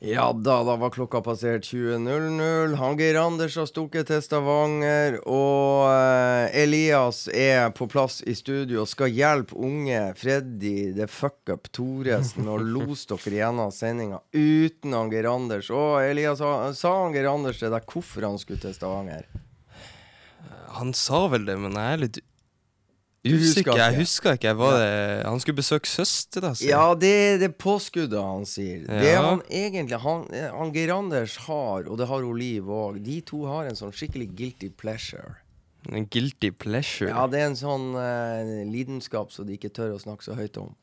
Ja da, da var klokka passert 20.00. Han Geir Anders har stukket til Stavanger. Og eh, Elias er på plass i studio og skal hjelpe unge Freddy the fuck up Thoresen og lose dere gjennom sendinga uten han Geir Anders. Og Elias, sa- sa han Geir Anders til deg hvorfor han skulle til Stavanger? Han sa vel det, men jeg er litt husker usikker. Jeg husker ikke. Var det, han skulle besøke søstera si. Ja, det er det påskuddet han sier. Det Ja. han egentlig han, han Geir Anders har, og det har Oliv òg, de to har en sånn skikkelig guilty pleasure. En guilty pleasure. Ja, det er en sånn eh, lidenskap som de ikke tør å snakke så høyt om.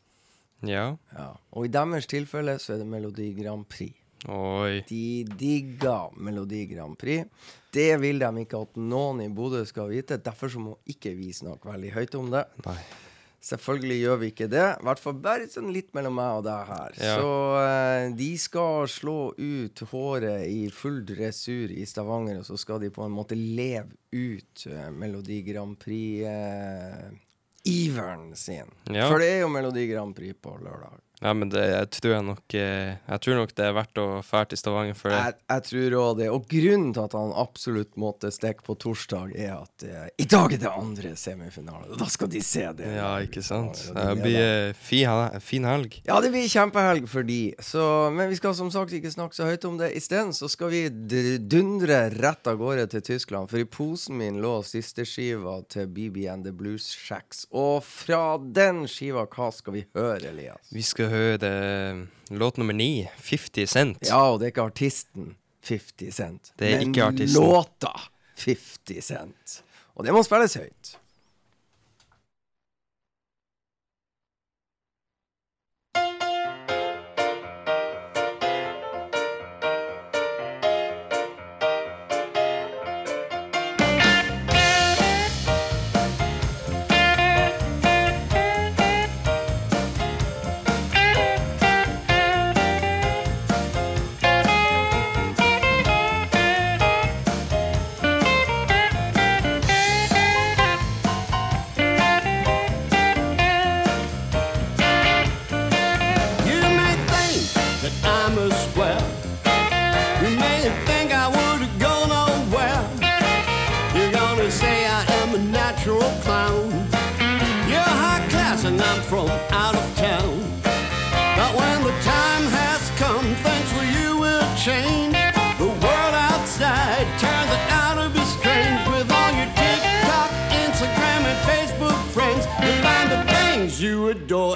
Ja. Ja. Og i deres tilfelle så er det Melodi Grand Prix. Oi. De digger Melodi Grand Prix. Det vil de ikke at noen i Bodø skal vite. Derfor så må ikke vi snakke veldig høyt om det. Nei. Selvfølgelig gjør vi ikke det. I hvert fall bare sånn litt mellom meg og deg her. Ja. Så uh, de skal slå ut håret i full dressur i Stavanger, og så skal de på en måte leve ut uh, Melodi Grand Prix-iveren sin. Ja. For det er jo Melodi Grand Prix på lørdag. Ja, men det jeg tror nok eh, Jeg tror nok det er verdt å fære til Stavanger for det. Jeg, jeg tror òg det. Og grunnen til at han absolutt måtte stikke på torsdag, er at eh, i dag er det andre semifinale. Da skal de se det. Ja, ikke sant? Ja, Det blir eh, fin, fin helg. Ja, det blir kjempehelg for de. Så, men vi skal som sagt ikke snakke så høyt om det. Isteden så skal vi dundre rett av gårde til Tyskland. For i posen min lå sisteskiva til BB and the Blues Shacks. Og fra den skiva, hva skal vi høre, Elias? Vi skal høre låt nummer ni, 50 Cent. Ja, og det er ikke artisten 50 Cent. Det er men ikke artisten. låta 50 Cent. Og det må spilles høyt.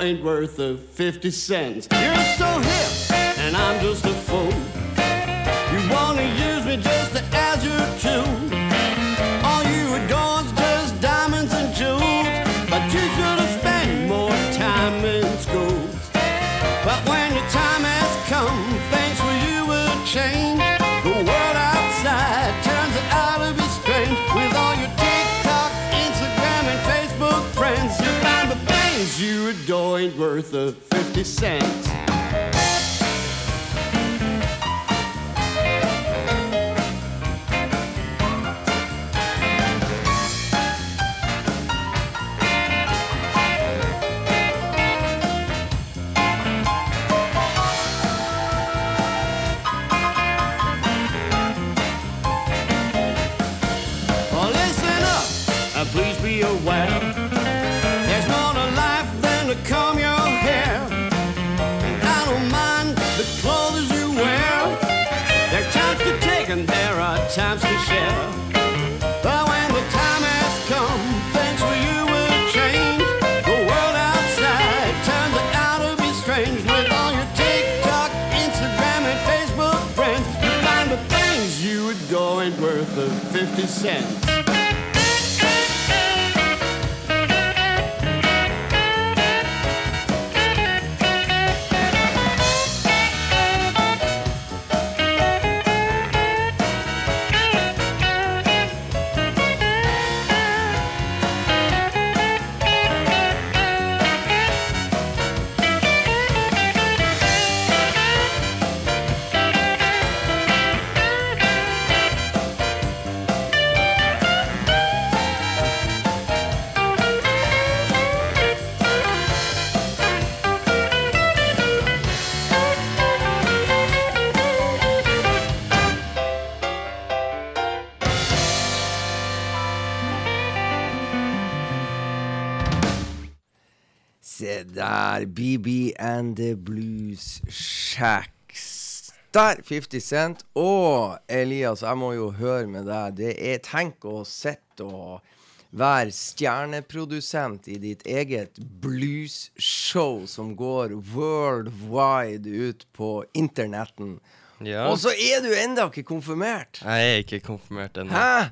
Ain't worth a 50 cents. You're so hip, and I'm just a fool. You wanna use me just Ain't worth of 50 cents. Der, 50 Cent. Og Elias, jeg må jo høre med deg. Det er Tenk å sitte og være stjerneprodusent i ditt eget bluesshow som går worldwide ut på internetten. Ja. Og så er du enda ikke konfirmert! Jeg er ikke konfirmert ennå. Hæ?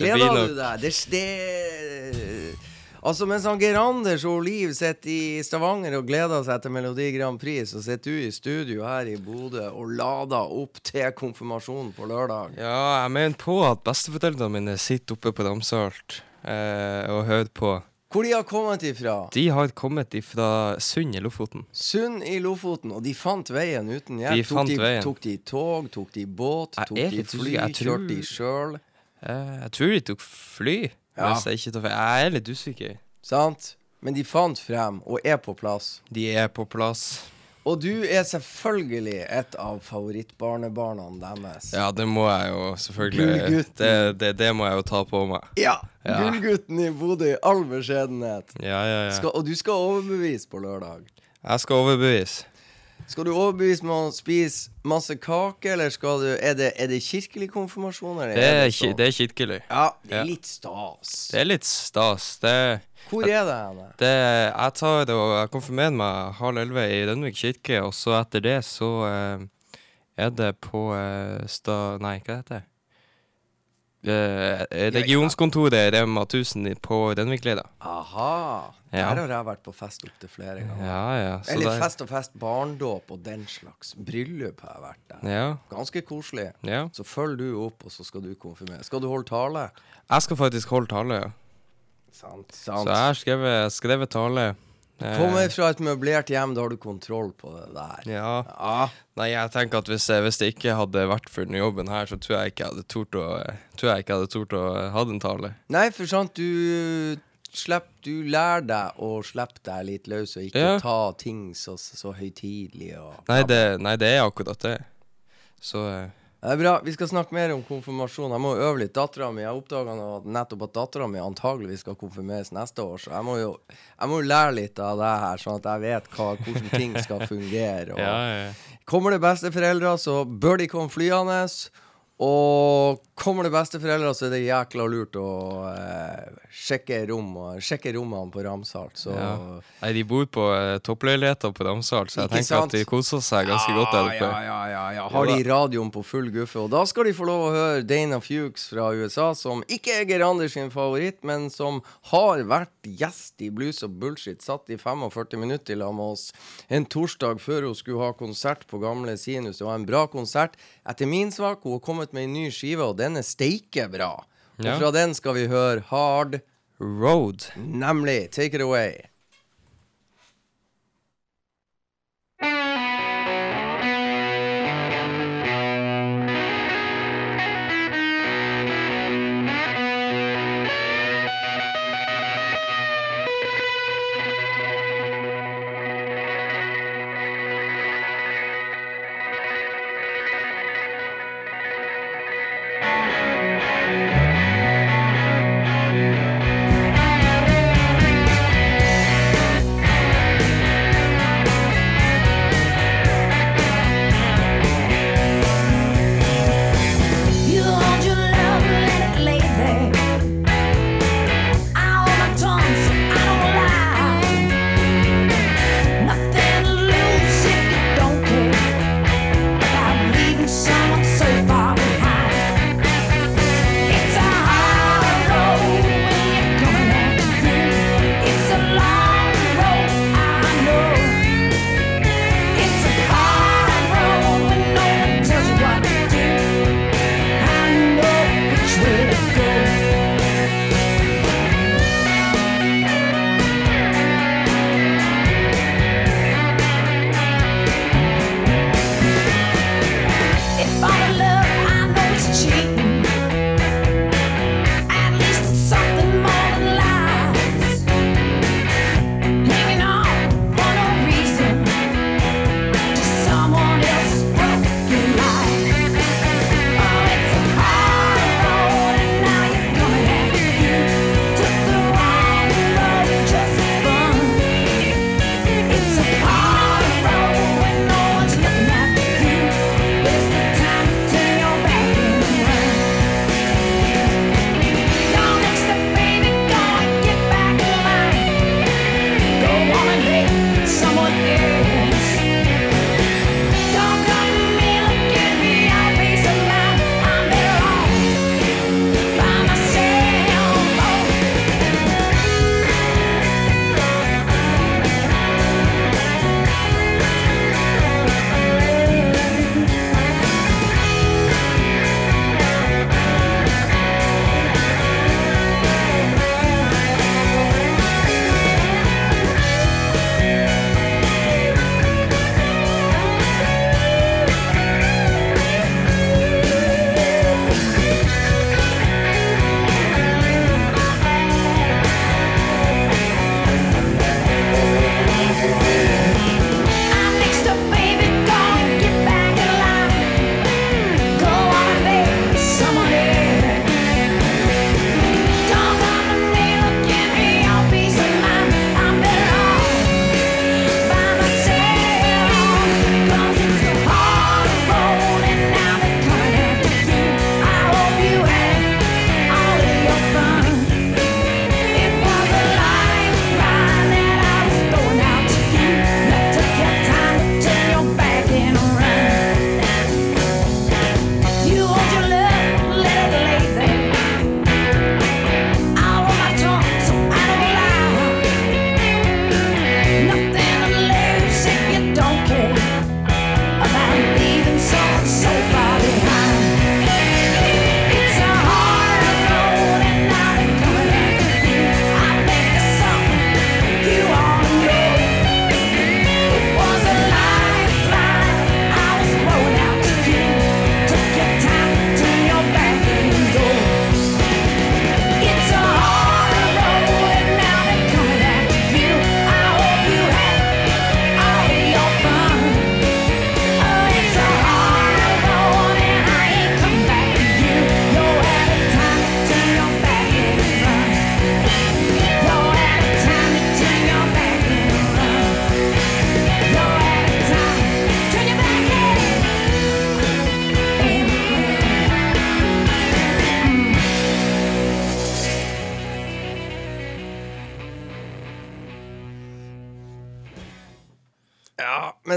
Gleder du deg? Det, det Altså, mens han Geir Anders og Liv sitter i Stavanger og gleder seg til Melodi Grand Prix, så sitter du i studio her i Bodø og lader opp til konfirmasjonen på lørdag. Ja, jeg mener på at besteforeldrene mine sitter oppe på Ramsalt eh, og hører på. Hvor de har kommet ifra? De har kommet ifra Sund i Lofoten. Sund i Lofoten, og de fant veien uten hjelp. De fant tok, de, veien. tok de tog, tok de båt, Jeg tok de fly. Jeg kjørte de sjøl? Eh, jeg tror de tok fly. Ja. Hvis jeg, ikke tar feil. jeg er litt usikker. Sant? Men de fant frem, og er på plass. De er på plass. Og du er selvfølgelig et av favorittbarnebarna deres. Ja, det må jeg jo selvfølgelig det, det, det må jeg jo ta på meg. Ja! Ja. Gullgutten i Bodø i all beskjedenhet. Ja, ja, ja. Skal, og du skal overbevise på lørdag. Jeg skal overbevise. Skal du overbevise med å spise masse kake, eller skal du Er det, er det kirkelig konfirmasjon? Eller Det er, sånn? ki- det er kirkelig. Ja, det er Ja. litt stas. Det er litt stas. Det, Hvor er det det Jeg tar det og jeg konfirmerer meg halv elleve i Rønvik kirke, og så etter det så eh, er det på eh, sta... Nei, hva heter det? Eh, regionskontoret Rema 1000 i- på Rønvikleida. Aha. Ja. Der har jeg vært på fest opptil flere ganger. Ja, ja. Så Eller der- fest og fest, barndåp og den slags. Bryllup har jeg vært der. Ja, Ganske koselig. ja. Så følger du opp, og så skal du konfirmere. Skal du holde tale? Jeg skal faktisk holde tale, ja. Sant. Så jeg har skrevet, skrevet tale. Eh, Kommer fra et møblert hjem, da har du kontroll på det der. Ja. Ja. Nei, jeg tenker at hvis, hvis det ikke hadde vært for den jobben her, så tror jeg ikke jeg hadde tort å Tror jeg ikke hadde tort å eh, ha den tale. Nei, for sant, du Slipp, du lærer deg å slippe deg litt løs, og ikke Ja. ta ting så, så høytidelig. Og, Nei det, nei, det er akkurat det. Så eh, Det er bra. Vi skal snakke mer om konfirmasjon. Jeg må øve litt. Dattera mi Jeg oppdaga nettopp at dattera mi antageligvis skal konfirmeres neste år, så jeg må jo jeg må lære litt av det her, sånn at jeg vet hva, hvordan ting skal fungere. Og ja, ja. Kommer det besteforeldre, så bør de komme flyende. Og kommer det besteforeldre, så er det jækla lurt å eh, sjekke rom sjekke rommene på Ramsalt. Så Ja. Nei, de bor på eh, toppleiligheter på Ramsalt, så jeg tenker sant? at de koser seg ganske godt der oppe. Ja, ja, ja, ja. Har de radioen på full guffe. Og da skal de få lov å høre Dana Fuchs fra USA, som ikke er Geir Anders sin favoritt, men som har vært gjest i Blues og Bullshit. Satt i 45 minutter sammen med oss en torsdag før hun skulle ha konsert på Gamle Sinus. Det var en bra konsert. Etter min smak, hun har kommet med en ny skive, og den er steike bra. Og fra den skal vi høre Hard, Road. nemlig. Take it away.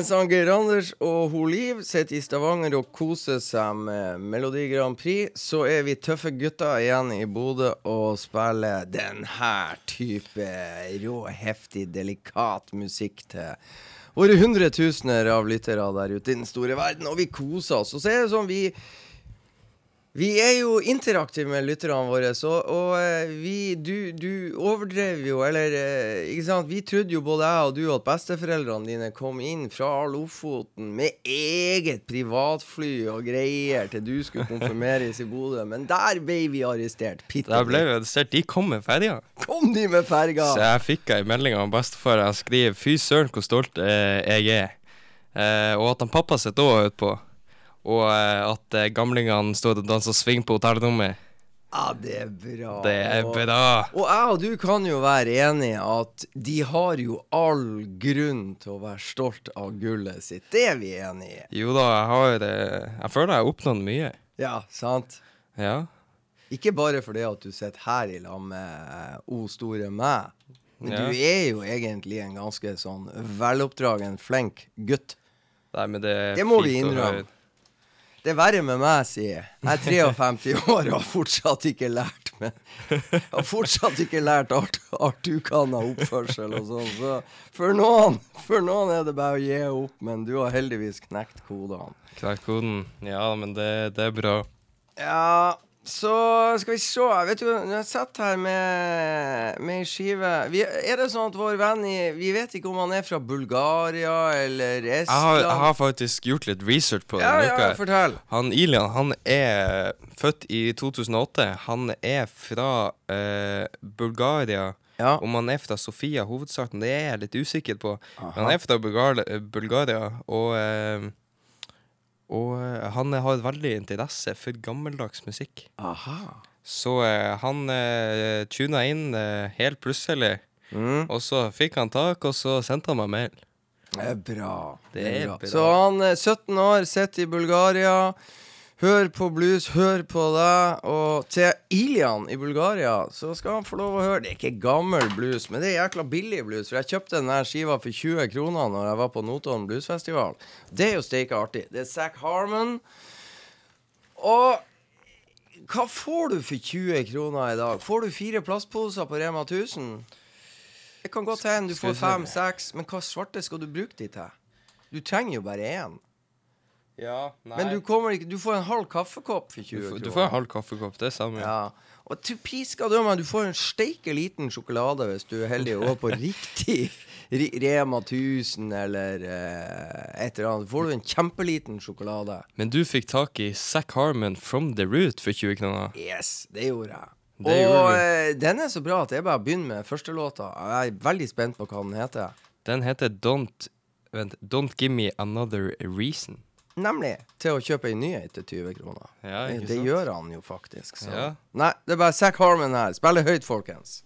Mens Geir Anders og ho Liv sitter i Stavanger og koser seg med Melodi Grand Prix, så er vi tøffe gutter igjen i Bodø og spiller denne type rå, heftig, delikat musikk til våre hundretusener av lyttere der ute i den store verden. Og vi koser oss. Og så er det sånn vi vi er jo interaktive med lytterne våre, så, og eh, vi Du, du overdrev jo, eller eh, Ikke sant? Vi trodde jo både jeg og du at besteforeldrene dine kom inn fra Lofoten med eget privatfly og greier til du skulle konfirmeres i Bodø, men der ble vi arrestert. Da ble vi arrestert. De kom med ferja. Kom de med ferga! Så jeg fikk ei melding av bestefar. Han skriver 'Fy søren, hvor stolt eh, jeg er'. Eh, og at han pappa sitter òg utpå. Og eh, at eh, gamlingene stod og dansa swing på hotellrommet. Ja, det er bra. Det er bra. Og jeg og du kan jo være enige at de har jo all grunn til å være stolt av gullet sitt. Det er vi enige i. Jo da, jeg har Jeg føler jeg har oppnådd mye. Ja, sant? Ja. Ikke bare fordi at du sitter her i lag med eh, O store meg. Men Ja. du er jo egentlig en ganske sånn veloppdragen, flink gutt. Nei, men det er Det må vi fint vi innrømme. Det er verre med meg, sier jeg. Jeg er 53 år og har fortsatt ikke lært meg Jeg har fortsatt ikke lært art, alt du kan av oppførsel og sånn. Så for noen, for noen er det bare å gi opp, men du har heldigvis knekt kodene. Knekt koden. Ja, men det, det er bra. Ja, så skal vi se. Vet du, når jeg sitter her med, med ei skive vi, Er det sånn at vår venn i Vi vet ikke om han er fra Bulgaria eller Jeg har, Estland? jeg har faktisk gjort litt research på det. ja, ja, fortell. Han Ilian han er født i 2008. Han er fra eh, Bulgaria. Ja. Om han er fra Sofia hovedstaden, det er jeg litt usikker på. Men han er fra Bulgaria, Bulgaria, og eh, Og eh, han har veldig interesse for gammeldags musikk. Aha. Så eh, han eh, tuna inn eh, helt plutselig, Mm. og så fikk han tak, og så sendte han meg mail. Det er bra. Det er bra. Så han er 17 år, sitter i Bulgaria. Hør på blues, hør på deg. Og til Ilian i Bulgaria så skal han få lov å høre Det er ikke gammel blues, men det er jækla billig blues. For jeg kjøpte denne skiva for 20 kroner Når jeg var på Notodden bluesfestival. Det er jo steike artig. Det er Zack Harmon. Og hva får du for 20 kroner i dag? Får du fire plastposer på Rema 1000? Det kan godt hende du får fem-seks, men hva svarte skal du bruke de til? Du trenger jo bare én. Ja, nei. Men du, kommer ikke, du får en halv kaffekopp for 20 du, får, kroner. du får en halv kaffekopp, det er samme. Ja. Og til piska skal du får en steike liten sjokolade hvis du er heldig og går på riktig Rema 1000 eller eh, et eller annet. får du en kjempeliten sjokolade. Men du fikk tak i Zack Harmon from the root for 20 kroner. Yes, det gjorde jeg. Det og gjorde eh, den er så bra at jeg bare begynner med første låta. Jeg er veldig spent på hva den heter. Den heter Don't Vent, Don't Give Me Another Reason. Nemlig til å kjøpe ei ny ei til 20 kroner. Ja, det, det gjør han jo faktisk. Så. Ja. Nei, det er bare Zack Harmon her. Spiller høyt, folkens.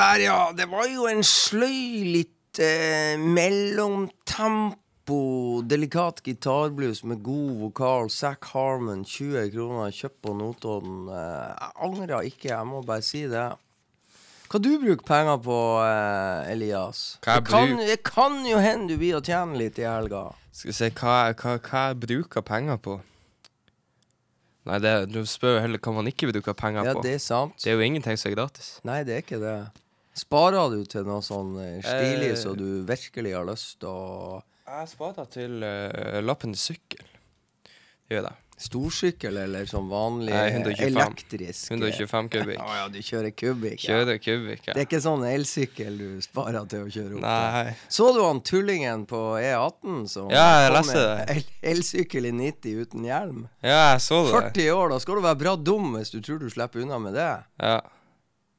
Der, ja. Det var jo en sløy, litt eh, mellomtempo, delikat gitarblues med god vokal. Zack Harmon, 20 kroner, kjøpt på Notodden. Eh, jeg angrer ikke, jeg må bare si det. Hva du bruker penger på, eh, Elias? Hva jeg det, kan, bruk- det kan jo hende du blir å tjene litt i helga. Skal vi se hva, hva, hva jeg bruker penger på. Nei, det, du spør jo heller hva man ikke bruker penger Ja, på. det er sant. Det er jo ingenting som er gratis. Nei, det er ikke det. Sparer du til noe sånn eh, stilig Eh. så du virkelig har lyst til å Jeg sparer til uh, lappen sykkel. Det gjør jeg. Storsykkel eller sånn vanlig Nei, 125. elektrisk? 125 kubikk. Å ja, du kjører kubikk. Ja. Kjører kubikk, Det er ikke sånn elsykkel du sparer til å kjøre opp? Nei. Så du han tullingen på E18 som Ja, jeg kom med el elsykkel i 90 uten hjelm? Ja, jeg så det. 40 år, da skal du være bra dum hvis du tror du slipper unna med det. Ja.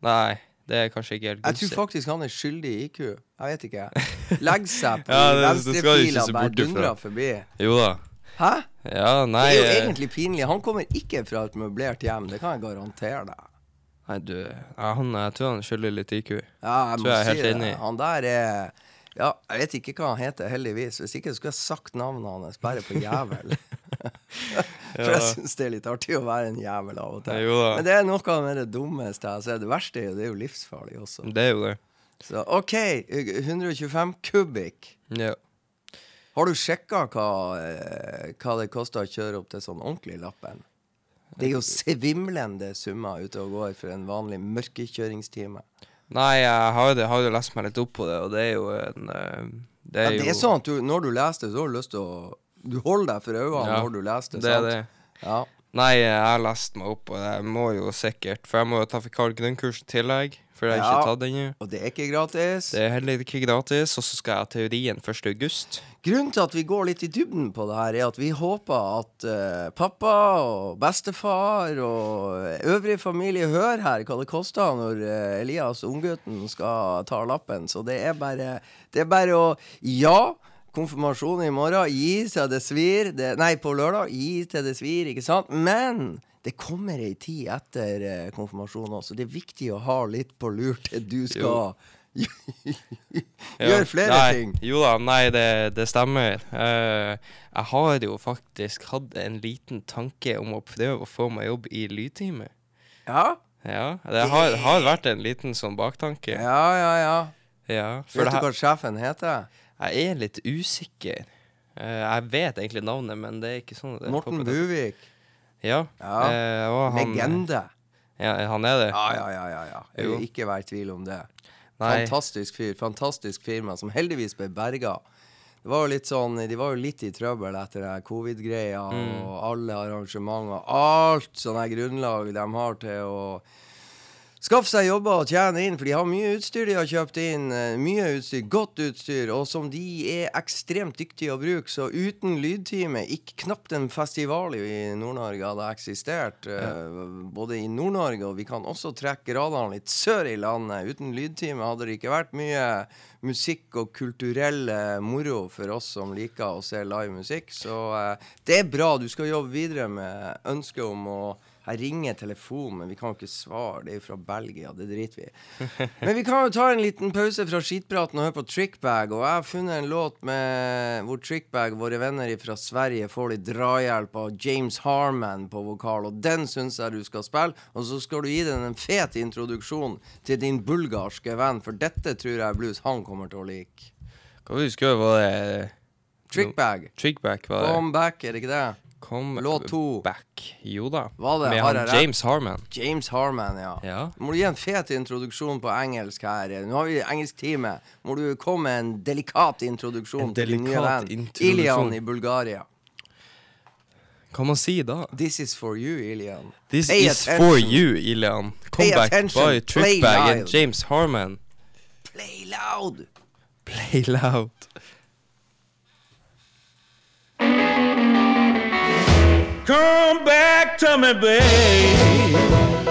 Nei, det er kanskje ikke helt gunstig. Jeg tror faktisk han er skyldig i IQ. Jeg vet ikke. Legg seg på Ja, venstrefila, og bare dundrer forbi. Jo da. Hæ? Ja, nei Det er jo eh, egentlig pinlig. Han kommer ikke fra et møblert hjem, det kan jeg garantere deg. Nei, du ja, han, Jeg tror han skylder litt IQ. Ja, jeg må jeg si det. enig. Han der er Ja, jeg vet ikke hva han heter, heldigvis. Hvis ikke skulle jeg sagt navnet hans, bare på jævel. For jeg syns det er litt artig å være en jævel av og til. Men det er noe av det dummeste jeg har sett. Det verste er jo det er jo livsfarlig også. Det er jo det. Så OK, 125 kubikk. Ja. Har du sjekka hva, eh, hva det koster å kjøre opp til sånn ordentlig lappen? Det er jo svimlende summer ute og går for en vanlig mørkekjøringstime. Nei, jeg har, jo- har jo lest meg litt opp på det, og det er jo en det Det Ja, er jo er sånn at du, når du leser det, så har du lyst til å Du holder deg for øynene Ja, når du leser det, Det er sant? det. Ja. Nei, jeg har lest meg opp, og jeg må jo sikkert For jeg må jo ta Fikalgrunnkurs i tillegg, for jeg har Ja. ikke tatt den ennå. Og det er ikke gratis. Det er heller ikke gratis, og så skal jeg ha teorien 1. august. Grunnen til at vi går litt i dybden på det her, er at vi håper at uh, pappa og bestefar og øvrig familie hører her hva det koster når uh, Elias, unggutten, skal ta lappen. Så det er bare, det er bare å Ja, konfirmasjon i morgen. Gi til det svir. Det, nei, på lørdag. Gi til det svir, ikke sant? Men det kommer ei tid etter eh, konfirmasjonen også. Det er viktig å ha litt på lur til du skal gjøre flere nei, ting. Jo da, nei, det, det stemmer. Uh, jeg har jo faktisk hatt en liten tanke om å prøve å få meg jobb i lydtime. Ja? Ja, det har, har vært en liten sånn baktanke. Ja, ja, ja. Ja, Vet du hva sjefen heter? Jeg er litt usikker. Eh, jeg vet egentlig navnet, men det er ikke sånn. det Morten popper opp. Buvik. Ja. Ja. eh, og han, Legende. Ja, han er det. Ja, ja, ja. ja, ja. Jeg vil ikke være i tvil om det. Nei. Fantastisk fyr. Fantastisk firma, som heldigvis ble berga. Det var jo litt sånn, De var jo litt i trøbbel etter det her covid-greia Mm. og alle arrangementer. Alt sånne her grunnlag de har til å skaffe seg jobber og tjene inn, for de har mye utstyr de har kjøpt inn. eh, Mye utstyr, godt utstyr, og som de er ekstremt dyktige å bruke. Så uten lydtime, ikke knapt en festival i Nord-Norge hadde eksistert. Ja. Både i Nord-Norge, og vi kan også trekke radaren litt sør i landet. Uten lydtime hadde det ikke vært mye musikk og kulturell moro for oss som liker å se live musikk. Så eh, det er bra. Du skal jobbe videre med ønsket om å her ringer telefonen, men vi kan jo ikke svare. Det er jo fra Belgia. Det driter vi i. Men vi kan jo ta en liten pause fra skitpraten og høre på Trickbag. Og jeg har funnet en låt med hvor Trickbag, våre venner fra Sverige, får litt drahjelp av James Harman på vokal. Og den syns jeg du skal spille. Og så skal du gi den en fet introduksjon til din bulgarske venn, for dette tror jeg blues han kommer til å like. Hva husker du? Var det Trickbag. Trickback? Var det? Come back, er det ikke det? Come Låt to. back. Jo da. Var det? Med Har han? James Harman. James Harman, ja. Ja. Må du gi en fet introduksjon på engelsk her. Nå har vi engelsktime. Må du komme med en delikat introduksjon En til din nye venn. Ilian i Bulgaria. Hva man si da? This is for you, Ilian. This Pay is attention. for you, Ilian. Come Pay back attention. by Trickbag and. James Harman. Play loud! Play loud. Come back to me, babe.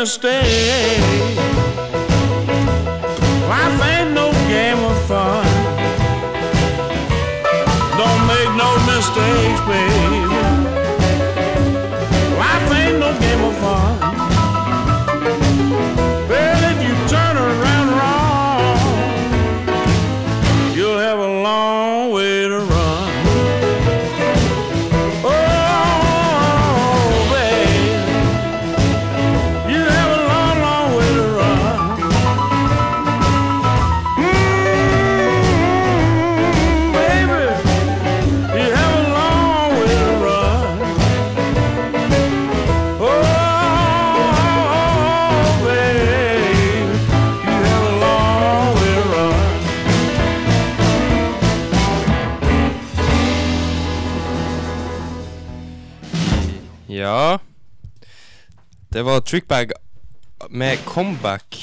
Mistake. Det var Trickbag med comeback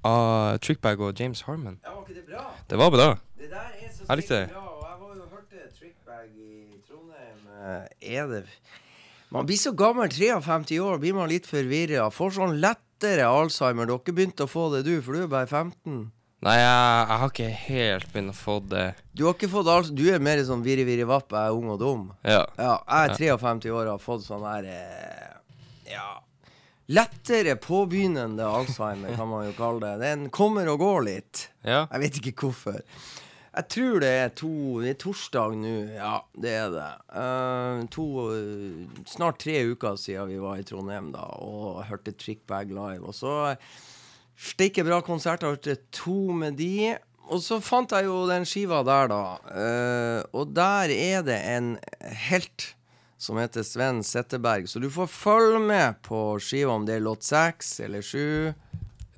av Trickbag og James Harmon. Ja, var ikke det bra? Det var bra. Det der er så Jeg likte det. bra, og jeg var jo hørte Trickbag i Trondheim. Eh, Er det Man blir så gammel, 53 år, blir man litt forvirra. Får sånn lettere Alzheimer. Dere begynte å få det, du, for du er bare 15. Nei, jeg, jeg har ikke helt begynt å få det. Du har ikke fått alt, Du er mer sånn virri-virri-vapp, jeg er ung og dum. Ja. Ja, jeg er 53 år og har fått sånn her eh, Ja. Lettere påbegynnende Alzheimer, kan man jo kalle det. Den kommer og går litt. ja. Jeg vet ikke hvorfor. Jeg tror det er to Det er torsdag nå. Ja, det er det. Uh, to Snart tre uker siden vi var i Trondheim da og hørte Trickbag live. Og så steike bra konsert. Jeg hørte to med de. Og så fant jeg jo den skiva der, da. Uh, og der er det en helt som heter Sven Setteberg. Så du får følge med på skiva om det er låt seks eller sju.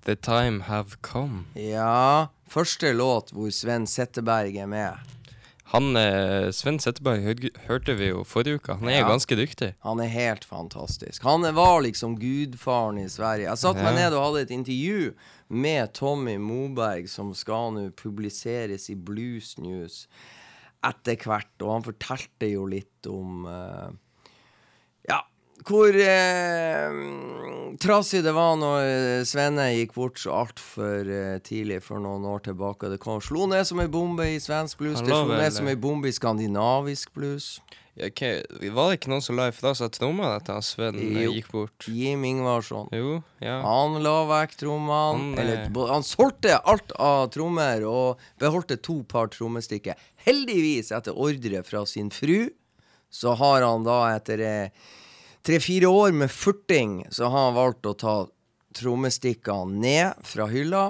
The time have come. Ja. Første låt hvor Sven Setteberg er med. Han eh, Sven Setteberg hør, hørte vi jo forrige uke. Han er Ja. ganske dyktig. Han er helt fantastisk. Han var liksom gudfaren i Sverige. Jeg satt meg ned og hadde et intervju med Tommy Moberg, som skal nå publiseres i Blues News etter hvert, og han fortalte jo litt om eh, Ja, hvor eh, trasig det var når eh, Svenne gikk bort så altfor uh, tidlig for noen år tilbake. Det kom, slo ned som ei bombe i svensk blues. Det slo ned som ei bombe i skandinavisk blues. Ja, ok, Var det ikke noen som la ifra seg tromma etter at Sven eh, Jo. gikk bort? Jim Ingvarsson. Jo, ja. Han la vekk trommene. Han, eh, han solgte alt av trommer og beholdte to par trommestikker. Heldigvis, etter ordre fra sin fru, så har han da etter eh, tre-fire år med furting, så har han valgt å ta trommestikkene ned fra hylla.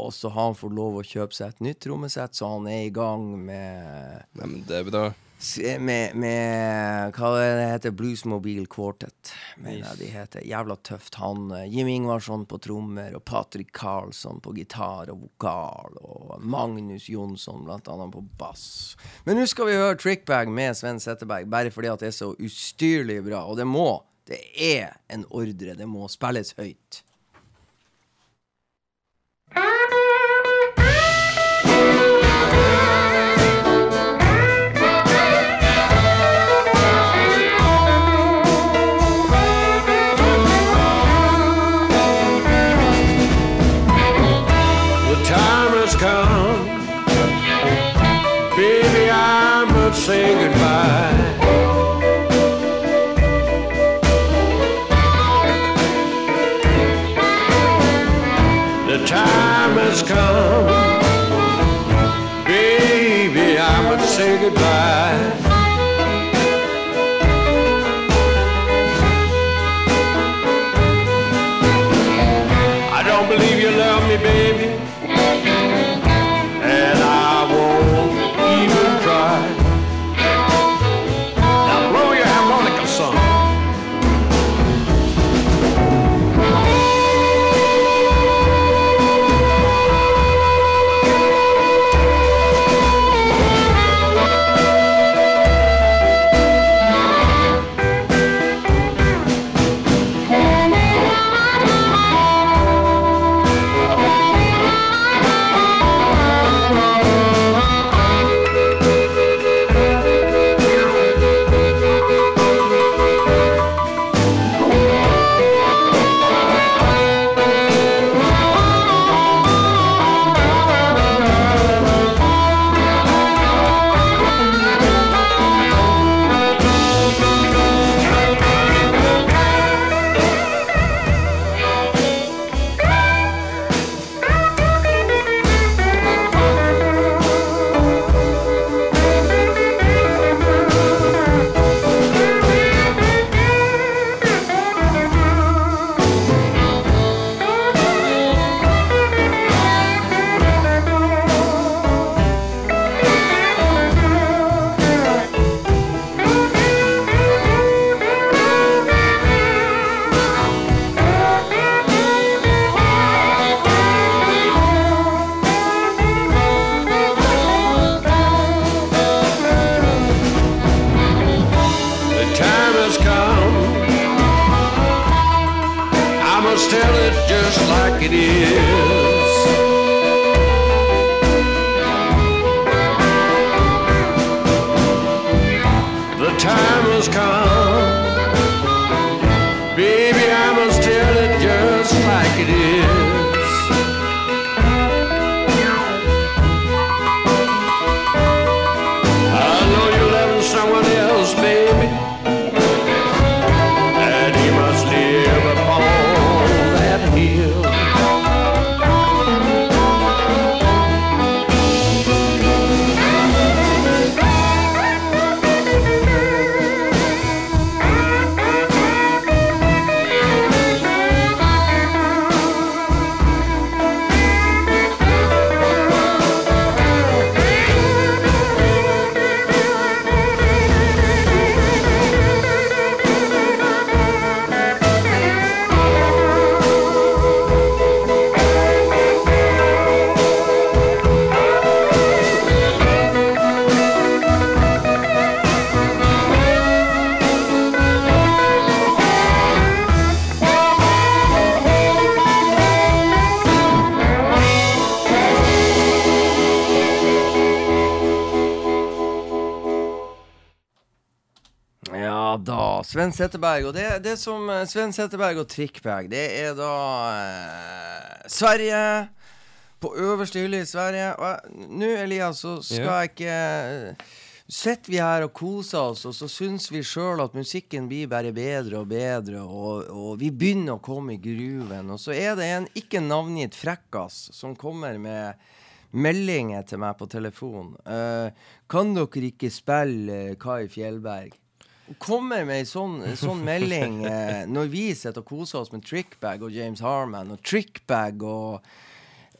Og så har han fått lov å kjøpe seg et nytt trommesett, så han er i gang med Nei, men det er bra. S- Med, med hva det heter Bluesmobile Quartet, mener jeg de heter. Jævla tøft. Han eh, Jim Ingvarsson på trommer, og Patrick Karlsson på gitar og vokal, og Magnus Jonsson blant annet på bass. Men nå skal vi høre Trickbag med Sven Setteberg, bare fordi at det er så ustyrlig bra. Og det må. Det er en ordre. Det må spilles høyt. Sven Setteberg. Og det, det som eh, Sven Setteberg og Trickbag, det er da eh, Sverige. På øverste hylle i Sverige. Og nå, Elias, så skal yeah. jeg ikke Sitter vi her og koser oss, og så syns vi sjøl at musikken blir bare bedre og bedre, og, og vi begynner å komme i grooven. Og så er det en ikke navngitt frekkas som kommer med meldinger til meg på telefon. Uh, kan dere ikke spille eh, Kai Fjellberg? Hun kommer med ei sånn, sånn melding eh, når vi sitter og koser oss med Trickbag og James Harman og Trickbag og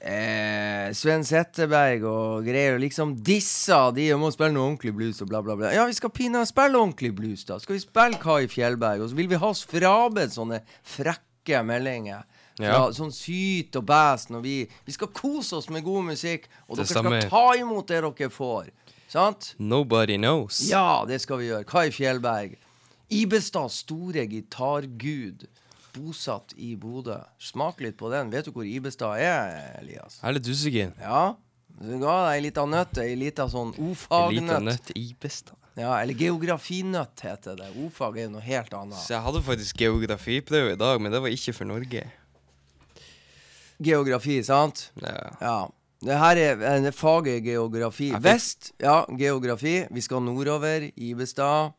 eh, Sven Setteberg og greier, og liksom dissa de og må spille noe ordentlig blues og bla, bla, bla. Ja, vi skal pinadø spille ordentlig blues, da. Skal vi spille Kai Fjellberg? Og så vil vi ha oss frabedt sånne frekke meldinger. Fra Ja. Sånn syt og bæs når vi Vi skal kose oss med god musikk, og Det dere skal ta imot det dere får. Sant? Nobody knows. Ja, det skal vi gjøre. Kai Fjellberg. Ibestads store gitargud. Bosatt i Bodø. Smak litt på den. Vet du hvor Ibestad er, Elias? Jeg er litt usikker. Ja. Du ga deg ei lita nøtt. Ei lita sånn ofagnøtt. o-fagnøtt. nøtt Ibestad. Ja, eller geografinøtt heter det. O-fag er jo noe helt annet. Så jeg hadde faktisk geografiprøve i dag, men det var ikke for Norge. Geografi, sant? Ja. Ja. Det her er faget geografi. Vest, ja, geografi. Vi skal nordover. Ibestad.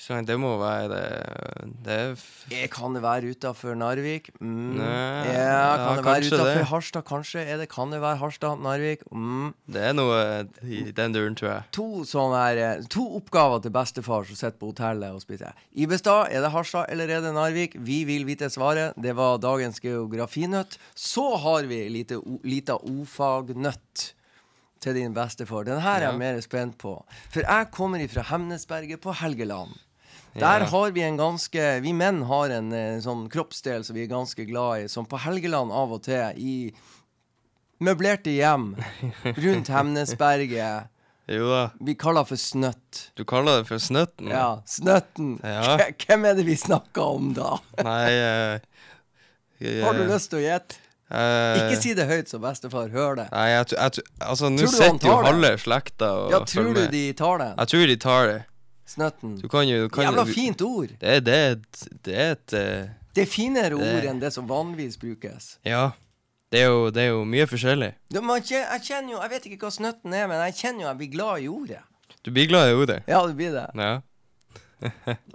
Så det må være eh, Det er Eh, Kan det være utafor Narvik? Mm. Nei, ja, ja, kan det være utafor. Harstad? Kanskje er det Kan det være Harstad? Narvik? Mm. Det er noe i den duren, tror jeg. To her, eh, To oppgaver til bestefar som sitter på hotellet og spiser. Ibestad, er det Harstad eller er det Narvik? Vi vil vite svaret. Det var dagens geografinøtt. Så har vi lite lita o-fagnøtt til din bestefar. Den her er jeg mer spent på. For jeg kommer ifra Hemnesberget på Helgeland. Der har vi en ganske Vi menn har en eh, sånn kroppsdel som vi er ganske glad i, som på Helgeland av og til i møblerte hjem rundt Hemnesberget Jo da. vi kaller for snøtt. Du kaller det for Snøtten? Ja, Snøtten. Ja. Hvem er det vi snakker om da? Nei uh, jeg- Har du lyst til å gjette? Uh, Ikke si det høyt så bestefar hører det. Nei, jeg, jeg, altså, nå Tror sitter jo det? halve slekta og Ja, følger tror du de tar det? Jeg tror de tar det. Snøtten. Du kan jo du kan, Jævla fint ord. Det er, det er et, det er et eh, Det er finere ord enn det som vanligvis brukes. Ja. Det er, jo, det er jo mye forskjellig. Ja, man kjen- jeg kjenner jo Jeg vet ikke hva snøtten er, men jeg kjenner jo jeg blir glad i ordet. Du blir glad i ordet. Ja, det blir det. Ja.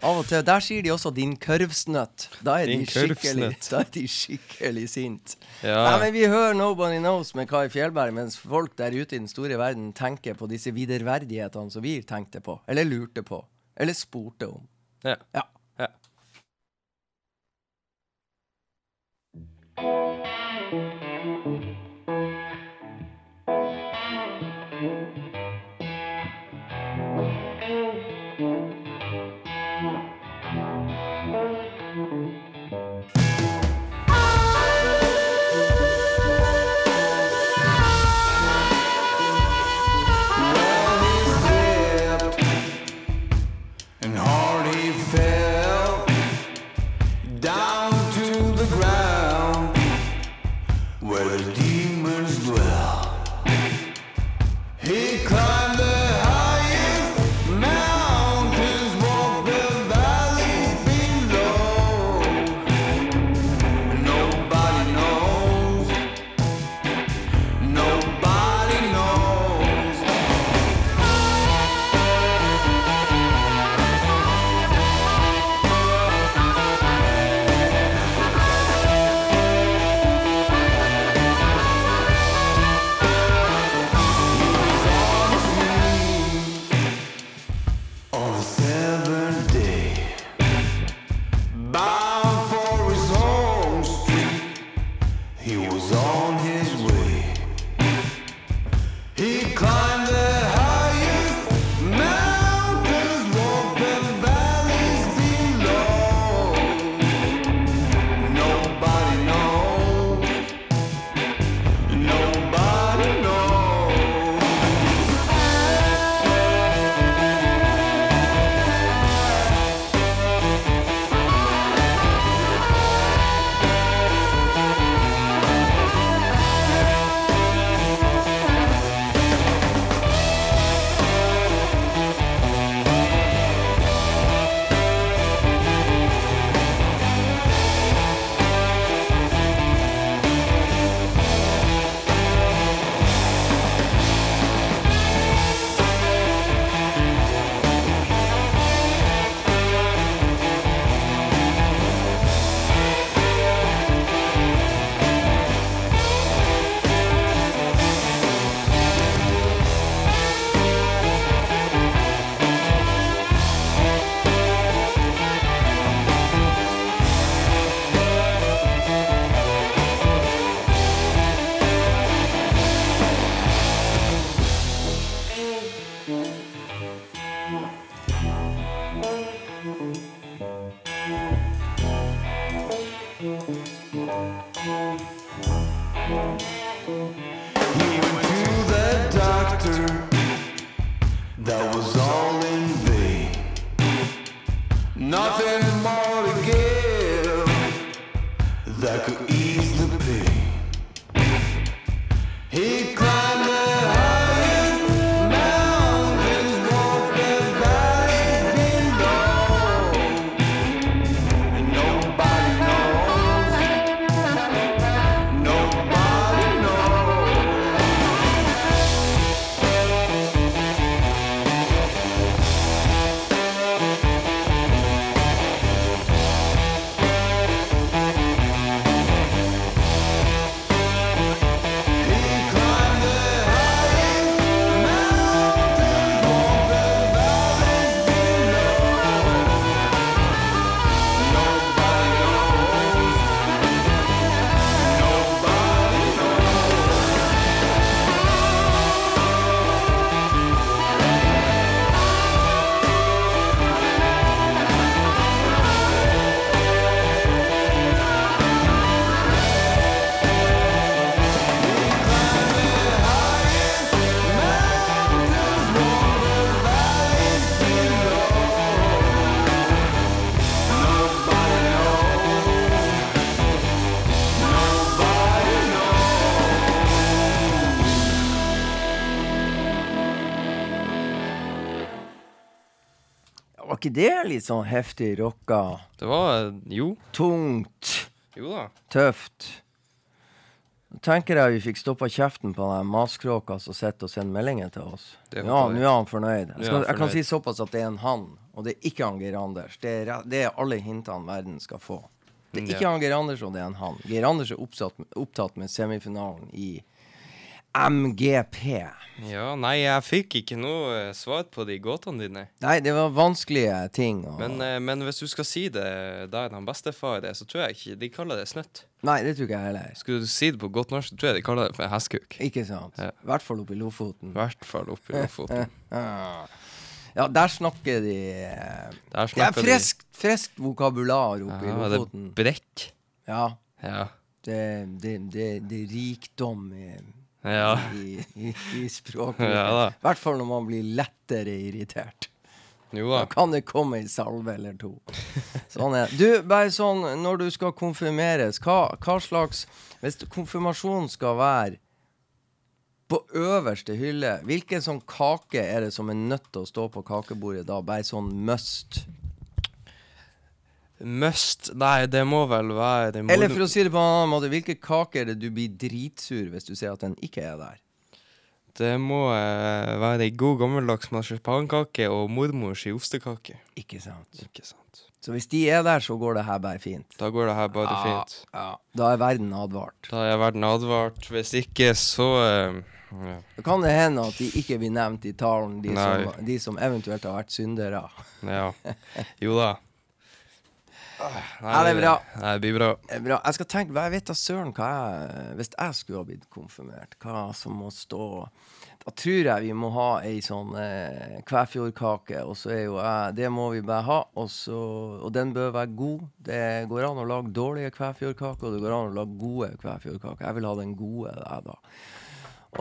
Av og til. Der sier de også 'din kørvsnøtt'. Da er de Din skikkelig. Da er de skikkelig sint. Ja. Nei, men Vi hører 'Nobody Knows' med Kai Fjellberg, mens folk der ute i den store verden tenker på disse viderverdighetene som vi tenkte på, eller lurte på, eller spurte om. ja. Ja. ja. And ikke det litt sånn heftig rocka? Det var Jo. Tungt? Jo da. Tøft? Nå tenker jeg vi fikk stoppa kjeften på den maskråka som sitter og sender meldinger til oss. Ja, nå er han fornøyd. Jeg, skal, jeg kan si såpass at det er en han, og det er ikke han Geir Anders. Det er, det er alle hintene verden skal få. Det er Mm, ikke han Geir Anders, og det er en han. Geir Anders er opptatt, opptatt med semifinalen i MGP. Ja, nei, jeg fikk ikke noe eh, svar på de gåtene dine. Nei, det var vanskelige ting. Og... Men, eh, men hvis du skal si det der han bestefar er, så tror jeg ikke de kaller det snøtt. Nei, det tror ikke jeg heller. Skulle du si det på godt norsk, så tror jeg de kaller det for hestkuk. Ikke sant? Ja. I hvert fall oppe i Lofoten. I hvert fall oppe i Lofoten. Ja, der snakker de eh, Der Det er snakker de- friskt, friskt vokabular oppe i Ja, det er brekk. Ja. Ja. Det, det, det, det er rikdom i, Ja. i, i, i språket. Ja. I hvert fall når man blir lettere irritert. Jo Da da. kan det komme ei salve eller to. Sånn er. Du, bare sånn, når du skal konfirmeres, hva, hva slags Hvis konfirmasjonen skal være på øverste hylle, hvilken sånn kake er det som er nødt til å stå på kakebordet da? Bare sånn must? Must Nei, det må vel være det må Eller for å si det på en annen måte, hvilke kaker er det du blir dritsur hvis du ser at den ikke er der? Det må eh, være ei god gammeldags marsipankake og mormors ostekake. Ikke sant? Ikke sant. Så hvis de er der, så går det her bare fint. Da går det her bare fint. Ja. Da er verden advart. Da er verden advart. Hvis ikke, så eh, ja. Da kan det hende at de ikke blir nevnt i talen, de, som, de som eventuelt har vært syndere. ja. Jo da. Nei, Ja, det er bra. Nei, det blir bra. Eh, Bra. Jeg skal tenke, jeg vet da søren hva jeg Hvis jeg skulle ha blitt konfirmert, hva som må stå Da tror jeg vi må ha ei sånn eh, Kvæfjordkake, og så er jo jeg Det må vi bare ha, og, så, og den bør være god. Det går an å lage dårlige Kvæfjordkaker, og det går an å lage gode Kvæfjordkaker. Jeg vil ha den gode, jeg, da.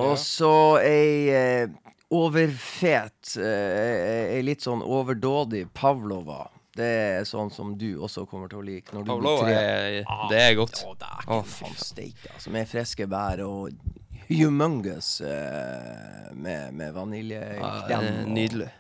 Og så ei eh, overfet, eh, ei litt sånn overdådig pavlova. Det er sånn som du også kommer til å like. Når du blir tre. er, det er godt. Å, det er ikke oh, steik, altså. Med friske bær og humongous uh, med, med vaniljekrem. Ah, nydelig. nydelig.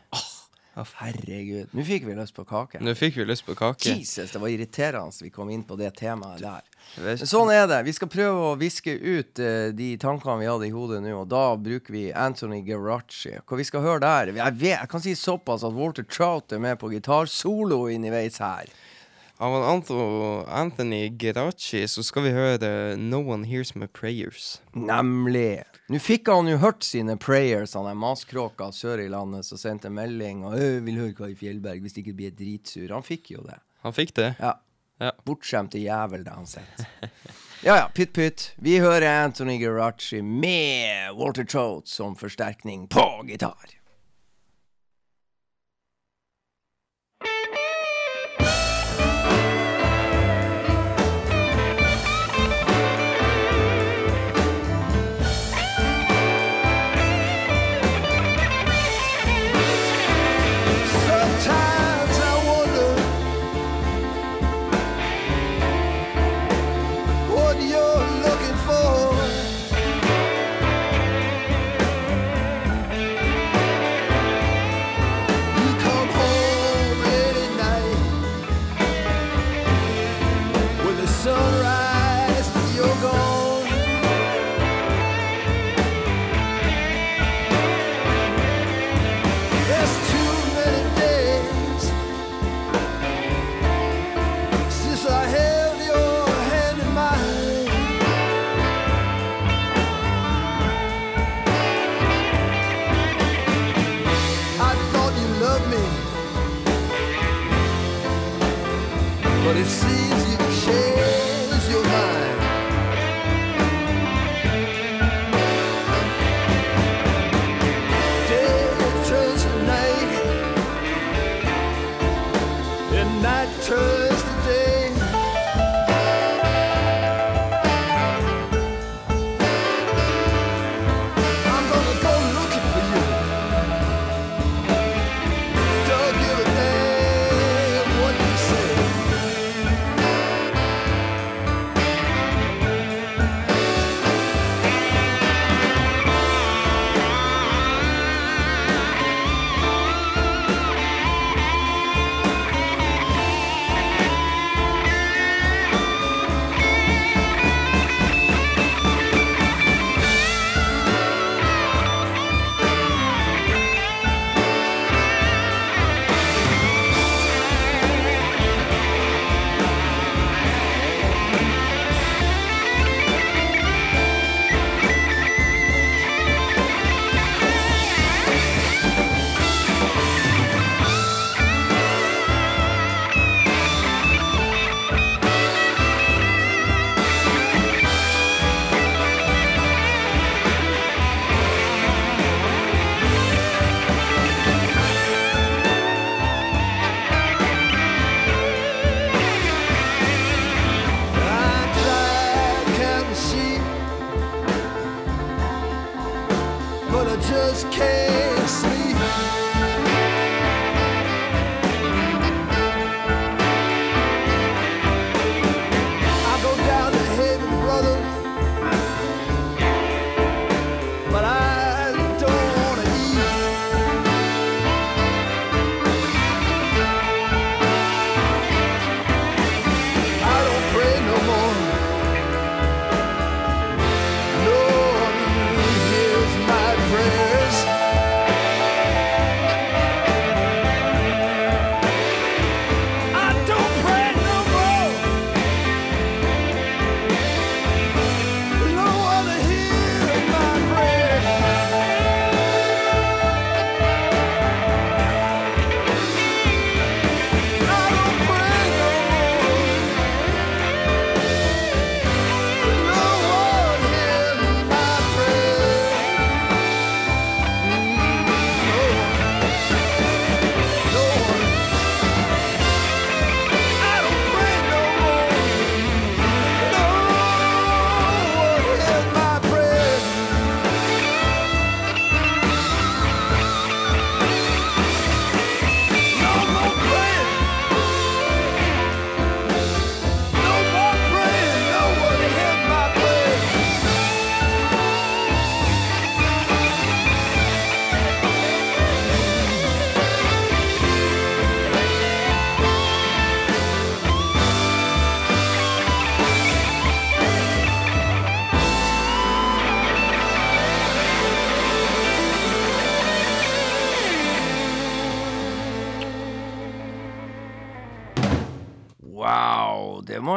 Herregud. Nå fikk vi lyst på kake. Nå fikk vi lyst på kake. Jesus, det var irriterende vi kom inn på det temaet der. Men sånn er det. Vi skal prøve å viske ut uh, de tankene vi hadde i hodet nå, og da bruker vi Anthony Garacci. Hva vi skal høre der? Jeg, vet, jeg kan si såpass at Walter Trout er med på gitarsolo inniveis her. Av Anthony Geraci så skal vi høre No One Hears My Prayers. Nemlig. Nå fikk han jo hørt sine prayers, han er maskråka sør i landet som sendte melding og «Øh, 'vil høre Kari Fjellberg hvis det ikke blir dritsur'. Han fikk jo det. Han fikk det. Ja. Ja. Bortskjemte jævel, det han sett. Ja ja, pytt pytt. Vi hører Anthony Garacci med Walter Trout som forsterkning på gitar.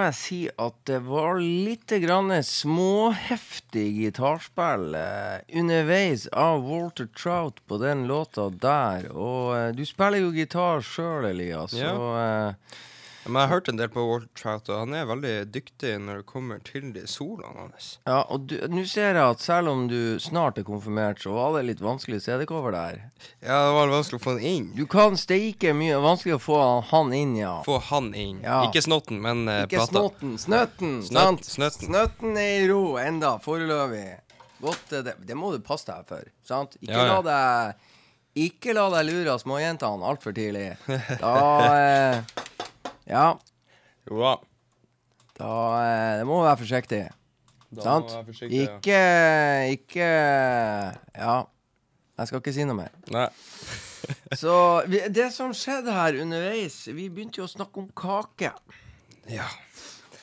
Jeg si at det var litt grann småheftig gitarspill eh, underveis av Walter Trout på den låta der. Og eh, du spiller jo gitar sjøl, Elias, Ja. så eh, Men jeg har hørt en del på Walter Trout, og han er veldig dyktig når det kommer til de soloene hans. Ja, og nå ser jeg at selv om du snart er konfirmert, så var det litt vanskelig CD-cover der. Ja, det var vanskelig å få han inn. Du kan steike mye vanskelig å få han inn, ja. Få han inn. Ja. Ikke snotten, men uh, Ikke plata. snotten, snøtten. Snøt, snøtten. Snøtten er i ro enda, foreløpig. Godt, eh, det, det må du passe deg for. Sant? Ikke, Ja, ja. La deg, ikke la deg lure av småjentene altfor tidlig. Da eh, Ja, Jo da. da eh, Det må være forsiktig. Da sant? må jeg være forsiktig, ja. Ikke Ikke Ja. Jeg skal ikke si noe mer. Nei. Så vi, det som skjedde her underveis Vi begynte jo å snakke om kake. Ja.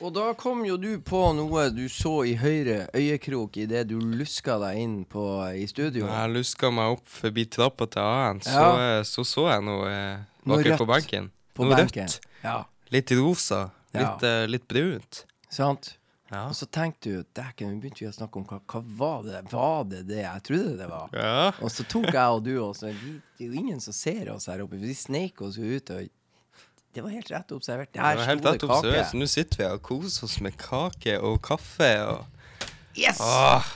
Og da kom jo du på noe du så i høyre øyekrok idet du luska deg inn på, i studio. Når jeg luska meg opp forbi trappa til A-en, så, Ja. eh, så så jeg noe eh, Noe rødt på benken. på noe benken. rødt. Ja, Litt rosa. Ja. Litt, uh, litt brunt. sant? Ja. Og så tenkte du dæken, vi begynte vi å snakke om hva, hva var det Var det det jeg trodde det var? ja. Og så tok jeg og du og så Det er jo ingen som ser oss her oppe, vi sneik oss jo ut og Det var helt rett observert. Det var helt rett observert. Så nå sitter vi og koser oss med kake og kaffe og Yes! Åh,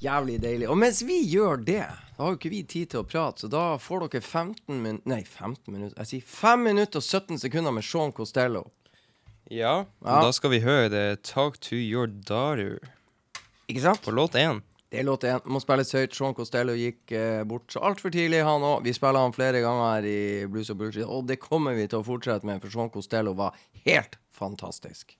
Jævlig deilig. Og mens vi gjør det, da har jo ikke vi tid til å prate, så da får dere 15 min Nei, 15 minutter. Jeg sier 5 minutter og 17 sekunder med Sean Costello. Ja, Ja. da skal vi høre det. 'Talk to Your Daughter' Ikke sant? på låt én. Det er låt én. Må spilles høyt. Sean Costello gikk eh, bort så altfor tidlig, han òg. Vi spiller han flere ganger her i Blues og Bullshit, og det kommer vi til å fortsette med, for Sean Costello var helt fantastisk.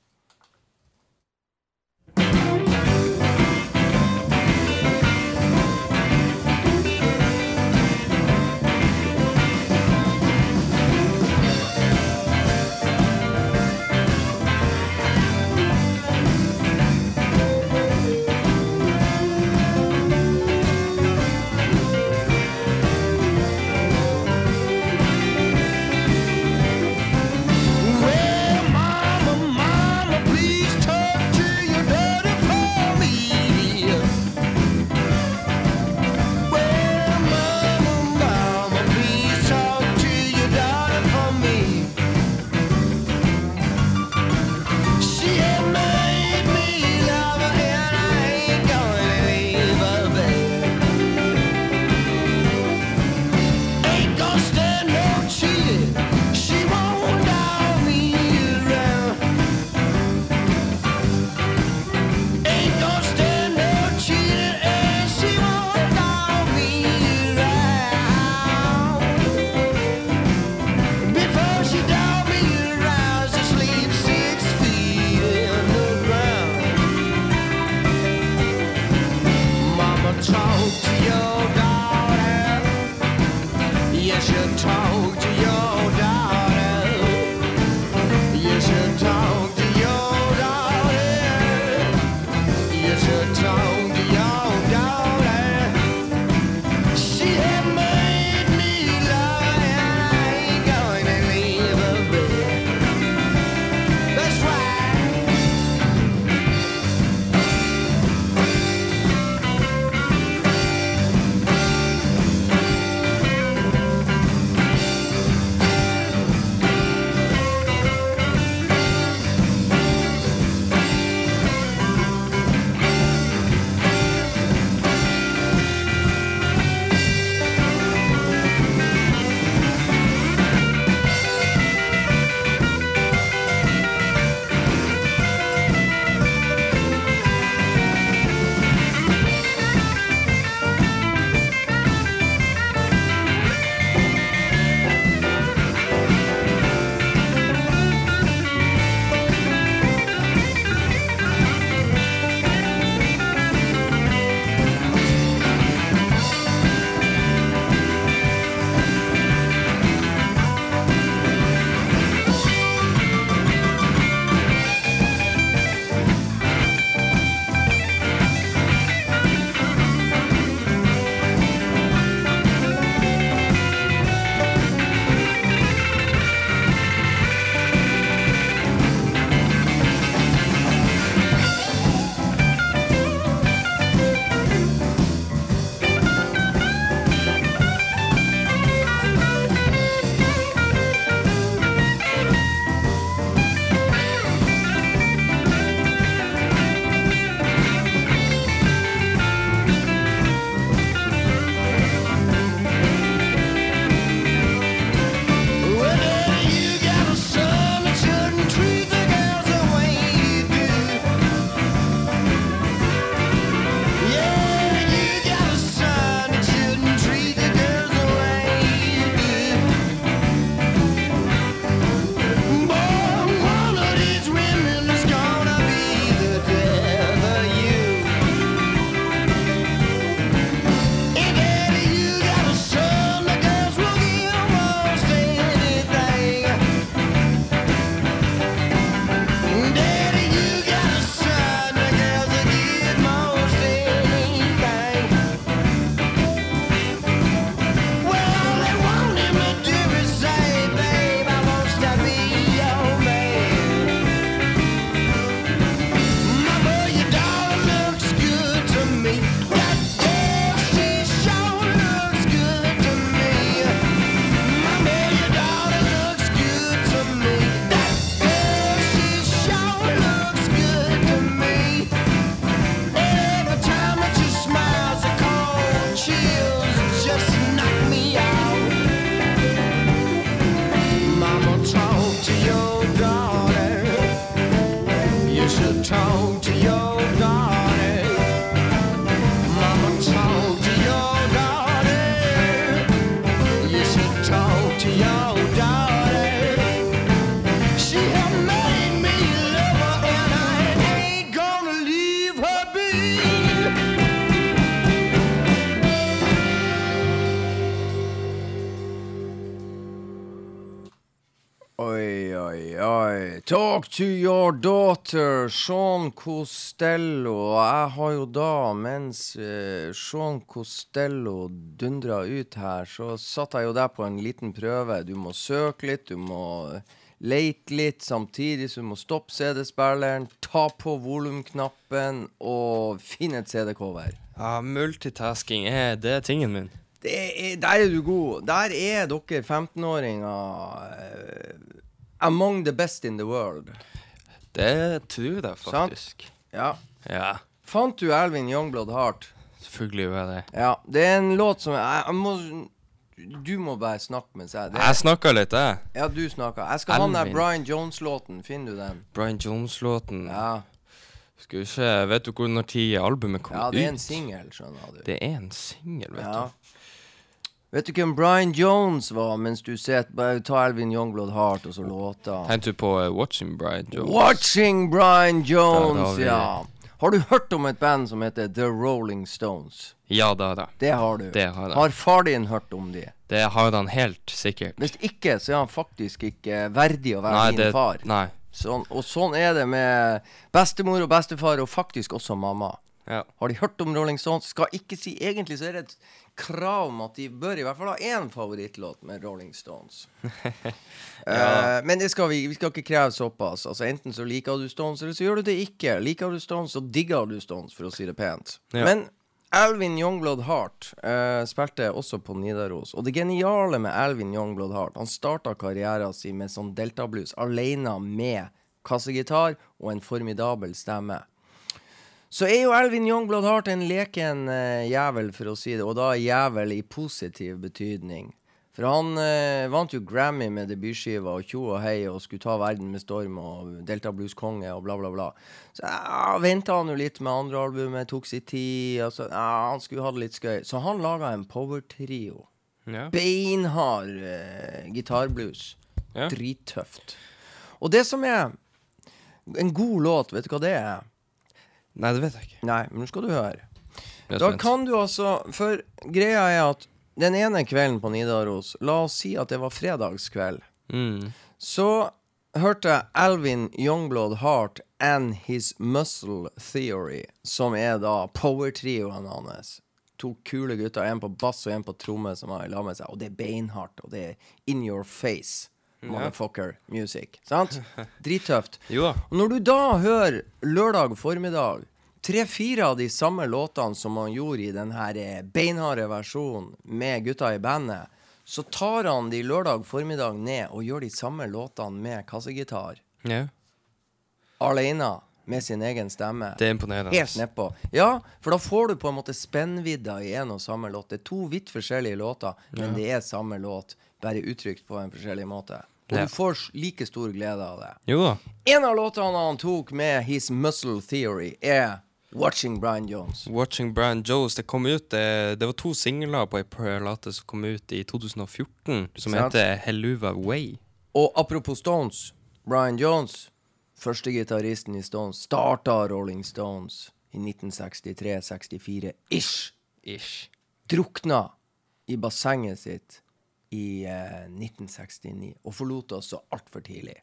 Talk to your daughter, Sean Costello. Og Jeg har jo da, mens uh, Sean Costello dundra ut her, så satte jeg jo deg på en liten prøve. Du må søke litt, du må leite litt, samtidig så du må stoppe CD-spilleren, ta på volumknappen og finne et CD-cover. Ja, multitasking er det tingen min. Det er, der er du god. Der er dere 15-åringer eh, among the best in the world. Det tror jeg faktisk. Ja. Ja, Fant du Alvin Youngblood Heart? selvfølgelig gjør jeg det. Ja. Det er en låt som jeg, jeg må Du må bare snakke mens jeg det, Jeg snakka litt, jeg. Ja, du snakker. Jeg skal ha den der Brian Jones-låten. Finner du den? Brian Jones-låten. Ja. Skal vi se, vet du når albumet kom ut? ja det er en singel, skjønner du. Det er en singel, vet Ja. du. Vet du hvem Brian Jones var, mens du sitter ta Alvin Youngblood Heart og så låta. Tenkte du på uh, Watching Brian Jones? Watching Brian Der har Jones, vi- ja. Har du hørt om et band som heter The Rolling Stones? Ja da, da. Det har du. Det har. Har far din hørt om de? Det har han helt sikkert. Hvis ikke, så er han faktisk ikke verdig å være Nei, min det far. Nei. Sånn, og sånn er det med bestemor og bestefar, og faktisk også mamma. Ja. Har de hørt om Rolling Stones? Skal ikke si Egentlig så er det et krav om at de bør i hvert fall ha én favorittlåt med Rolling Stones. Eh, men det skal vi, vi skal ikke kreve såpass. Altså Enten så liker du Stones, eller så gjør du det ikke. Liker du Stones, så digger du Stones, for å si det pent. Ja. Men Alvin Youngblood Hart uh, spilte også på Nidaros. Og det geniale med Alvin Youngblood Hart Han starta karrieren sin med sånn deltablues alene med kassegitar og en formidabel stemme. Så er jo Elvin Youngblood Hart en leken eh, jævel, for å si det, og da jævel i positiv betydning. For han eh, vant jo Grammy med debutskiva og tjo og hei og skulle ta verden med storm og Delta Blues-konge og bla, bla, bla. Så ja, venta han jo litt med andre albumet, tok sin tid. Altså, ja, han skulle ha det litt skøy. Så han laga en power-trio. Ja. Beinhard eh, gitarblues. Ja. Drittøft. Og det som er en god låt, vet du hva det er? Nei, det vet jeg ikke. Nei, men nå skal du høre. Da kan du altså For greia er at den ene kvelden på Nidaros, la oss si at det var fredagskveld, Mm. så hørte jeg Alvin Youngblood Heart and His Muscle Theory, som er da power-trioen hans. To kule gutter, en på bass og en på tromme, som har la med seg. Og det er beinhardt, og det er in your face. Motherfucker music. Sant? Drittøft. Jo. Og når du da hører lørdag formiddag tre-fire av de samme låtene som han gjorde i den her eh, beinharde versjonen med gutta i bandet, så tar han de lørdag formiddag ned og gjør de samme låtene med kassegitar. Ja. Alene. Med sin egen stemme. Det er imponerende. Helt nedpå. Ja, for da får du på en måte spennvidda i en og samme låt. Det er to vidt forskjellige låter, men det er samme låt, bare uttrykt på en forskjellig måte. Og Ja. du får like stor glede av det. Jo da. En av låtene han tok med His Muscle Theory, er Watching Brian Jones. Watching Brian Jones. Det kom ut Det, det var to singler på ei plate som kom ut i 2014, som Sant. heter Helluva Way. Og apropos Stones, Brian Jones, første gitaristen i Stones, starta Rolling Stones i 1963-64-ish. Ish. Drukna i bassenget sitt i eh, 1969, og forlot oss så altfor tidlig.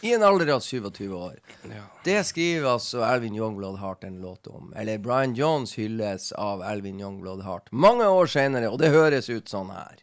I en alder av 27 år. Ja. Det skriver altså Alvin Youngblood Hart en låt om. Eller Brian Jones hylles av Alvin Youngblood Hart mange år senere, og det høres ut sånn her.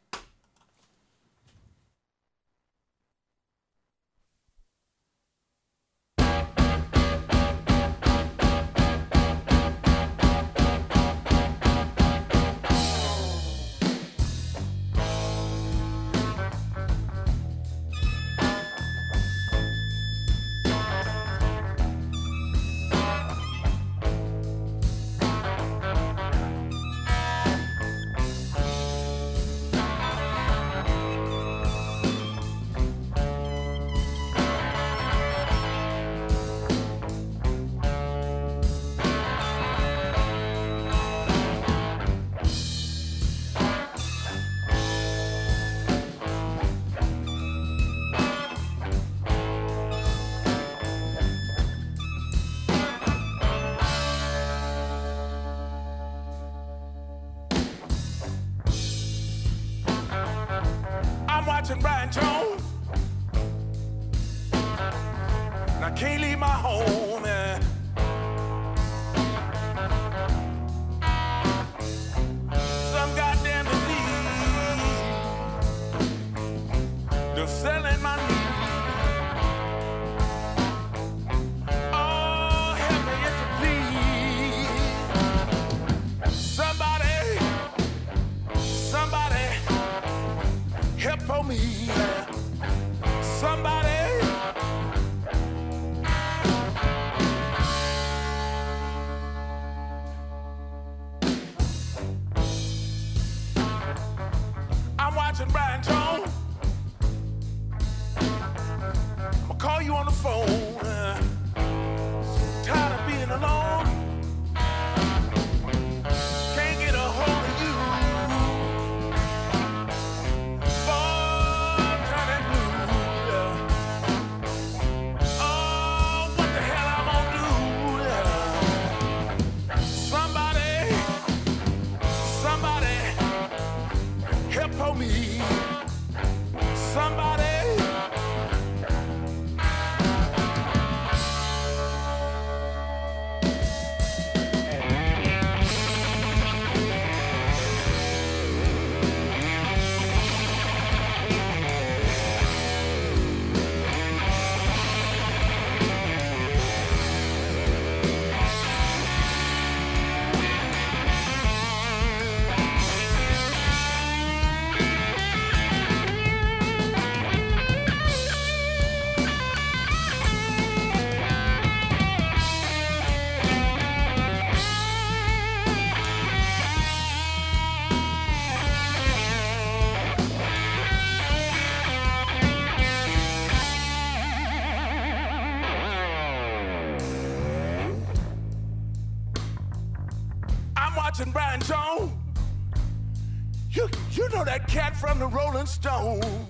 From the Rolling Stones.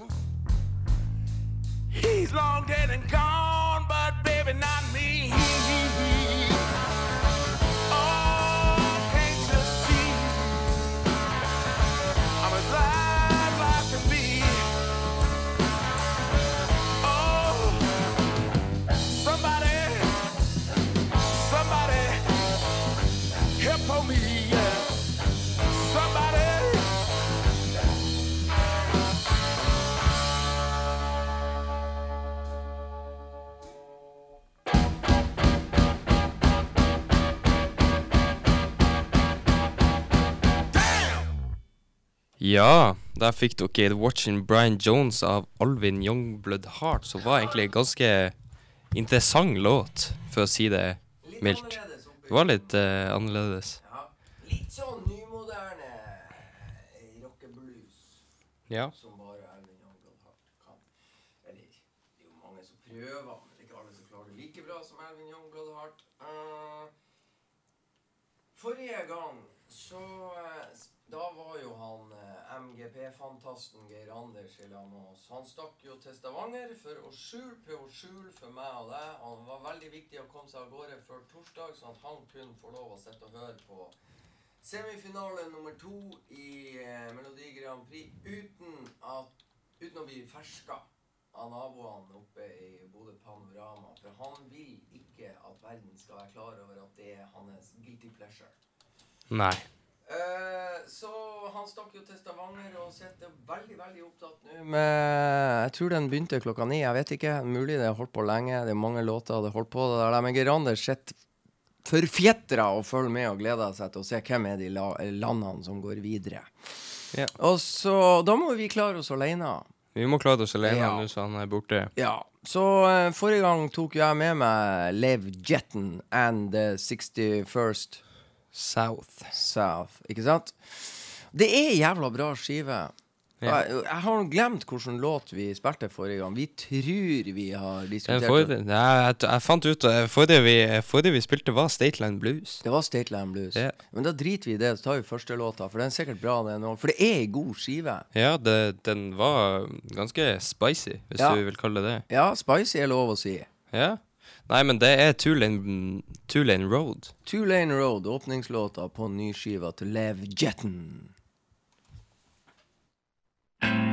Ja, der fikk dere 'Watching Brian Jones' av Alvin Youngblood Heart, som var egentlig en ganske interessant låt, for å si det mildt. Det var litt uh, annerledes. Ja, litt sånn nymoderne eh, rockeblues Ja. som bare Alvin Youngblood Hart kan. Eller, det er jo mange som prøver, men ikke alle som klarer det like bra som Alvin Youngblood Hart. Eh, forrige gang så eh, s- Da var jo han eh, MGP-fantasten Geir Anders i lag med oss. Han stakk jo til Stavanger for å skjule på å skjule for meg og deg. Han var veldig viktig å komme seg av gårde før torsdag, sånn at han kunne få lov å sitte og høre på semifinale nummer to i eh, Melodi Grand Prix uten, at, uten å bli ferska av naboene oppe i Bodø Panorama. For han vil ikke at verden skal være klar over at det er hans guilty pleasure. Nei. Han stakk jo til Stavanger og sitter veldig veldig opptatt nå med Jeg tror den begynte klokka ni. Jeg vet ikke. Mulig det har holdt på lenge. Det er mange låter det har holdt på. Det der. Men Geir Anders sitter forfjetra og følger med og gleder seg til å se hvem er de la landene som går videre. Ja. Og så Da må vi klare oss alene. Vi må klare oss alene Ja. nå som han er borte. Ja. Så uh, forrige gang tok jeg med meg Lev Jetten and the 61st South. South, ikke sant? Det er jævla bra skive. Ja. Jeg, jeg har glemt hvilken låt vi spilte forrige gang. Vi tror vi har Den diskutert forrige, nei, jeg, jeg fant ut at forrige vi, forrige vi spilte, var Stateland Blues. Det var Stateland Blues. Ja. Men da driter vi i det, så tar vi første låta. For den er sikkert bra, den òg. For det er ei god skive. Ja, det, den var ganske spicy, hvis Ja. du vil kalle det det. Ja, spicy er lov å si. Ja. Nei, men det er Two Lane, Two Lane Road. Two Lane Road, åpningslåta på nyskiva til Lev Jetten. thank you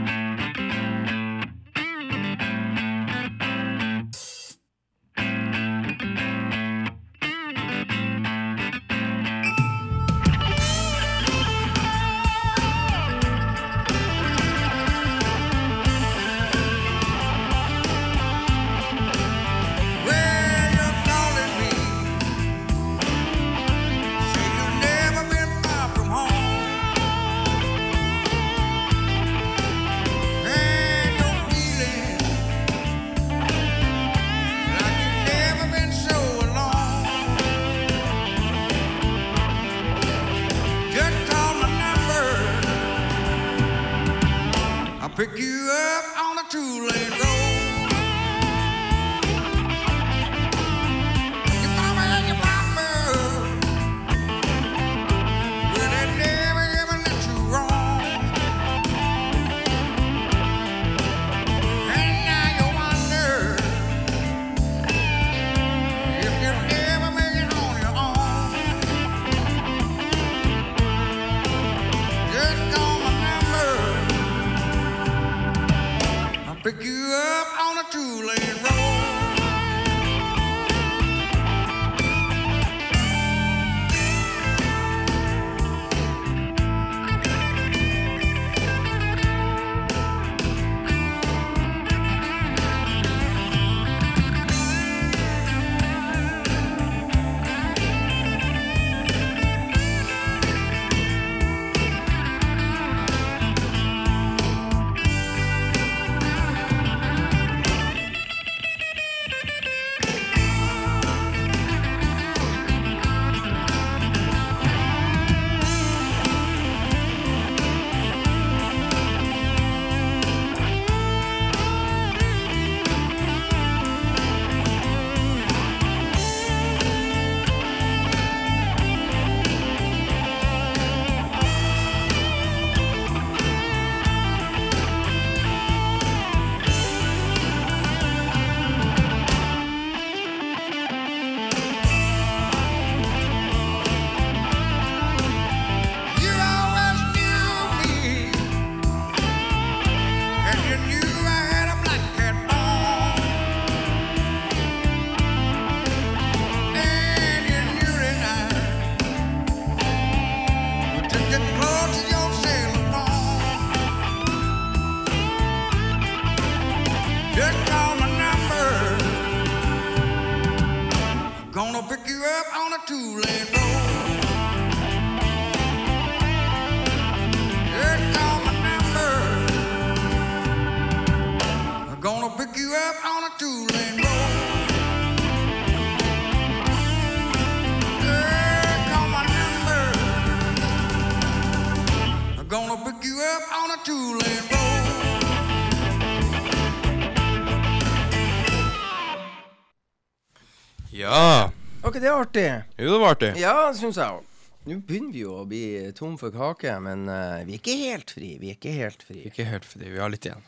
det er artig. Jo, det var artig. Ja, det syns jeg òg. Nå begynner vi jo å bli tom for kake, men uh, vi er ikke helt fri. Vi er ikke helt fri. Vi er Ikke helt fri, vi har litt igjen.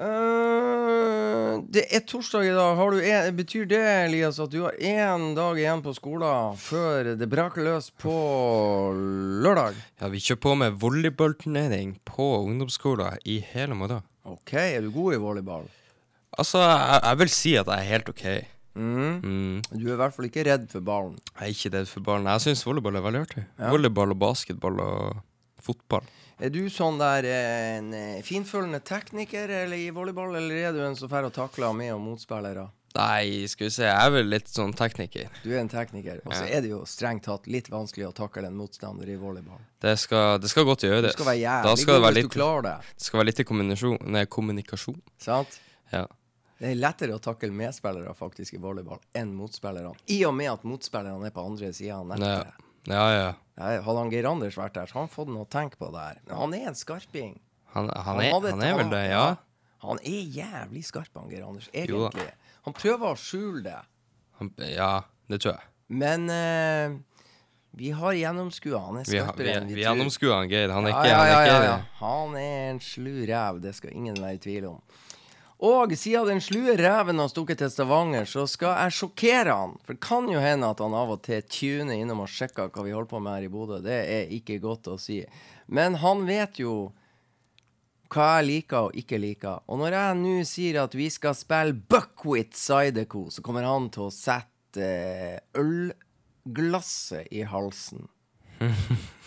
Uh, det er torsdag i dag. Har du en, betyr det, Elias, at du har én dag igjen på skolen før det braker løs på lørdag? Ja, vi kjører på med volleyballturnering på ungdomsskolen i hele morgen. OK, er du god i volleyball? Altså, jeg, jeg vil si at jeg er helt OK. Mm. Mm. Du er i hvert fall ikke redd for ballen. Jeg er ikke redd for ballen. Jeg syns volleyball er veldig artig. Volleyball og basketball og fotball. Er du sånn der eh, en eh, finfølende tekniker eller i volleyball, eller er du en som drar å takle med og motspillere? Nei, skal vi se, jeg er vel litt sånn tekniker. Du er en tekniker, og så Ja. er det jo strengt tatt litt vanskelig å takle en motstander i volleyball. Det skal, det skal godt Du gjøres. skal være jævlig god hvis litt, du klarer det. det skal være litt kommunikasjon. Nei, kommunikasjon. Sant? Ja. Det er lettere å takle medspillere faktisk i volleyball enn motspillerne. I og med at motspillerne er på andre sida av Ja, nettet. ja. ja. Hadde han Geir Anders vært der, så hadde han fått noe å tenke på der. Men han er en skarping. Han, han, er, han er vel det, ja. Han er jævlig skarp, han Geir Anders. Egentlig. Han prøver å skjule det. Han, ja, det tror jeg. Men uh, vi har gjennomskua. Han er skarpere enn vi vi vi gjennomskua han Geir. Han er ikke, ja, ja, ja, ja. Han er en slu ræv, det skal ingen være i tvil om. Og siden den slue reven har stukket til Stavanger, så skal jeg sjokkere han. For det kan jo hende at han av og til tuner innom og sjekker hva vi holder på med her i Bodø. Det er ikke godt å si. Men han vet jo hva jeg liker og ikke liker. Og når jeg nå sier at vi skal spille Buckwheat Sideco, så kommer han til å sette eh, ølglasset i halsen.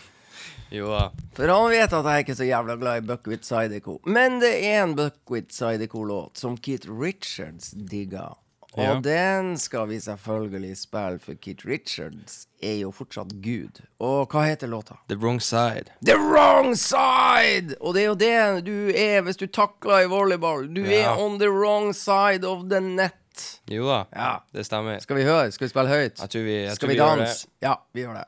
Jo da. For han vet at jeg er ikke så jævla glad i Buckwheat Sideco. Men det er en Buckwheat Sideco-låt som Keith Richards digger. Og Ja. den skal vi selvfølgelig spille, for Keith Richards er jo fortsatt Gud. Og hva heter låta? The wrong side. The wrong side! Og det er jo det du er hvis du takler i volleyball. Du Ja. er on the wrong side of the net. Jo da, Ja. det stemmer. Skal vi høre? Skal vi spille høyt? Jeg tror vi, jeg Skal tror vi vi danse? Ja, vi gjør det.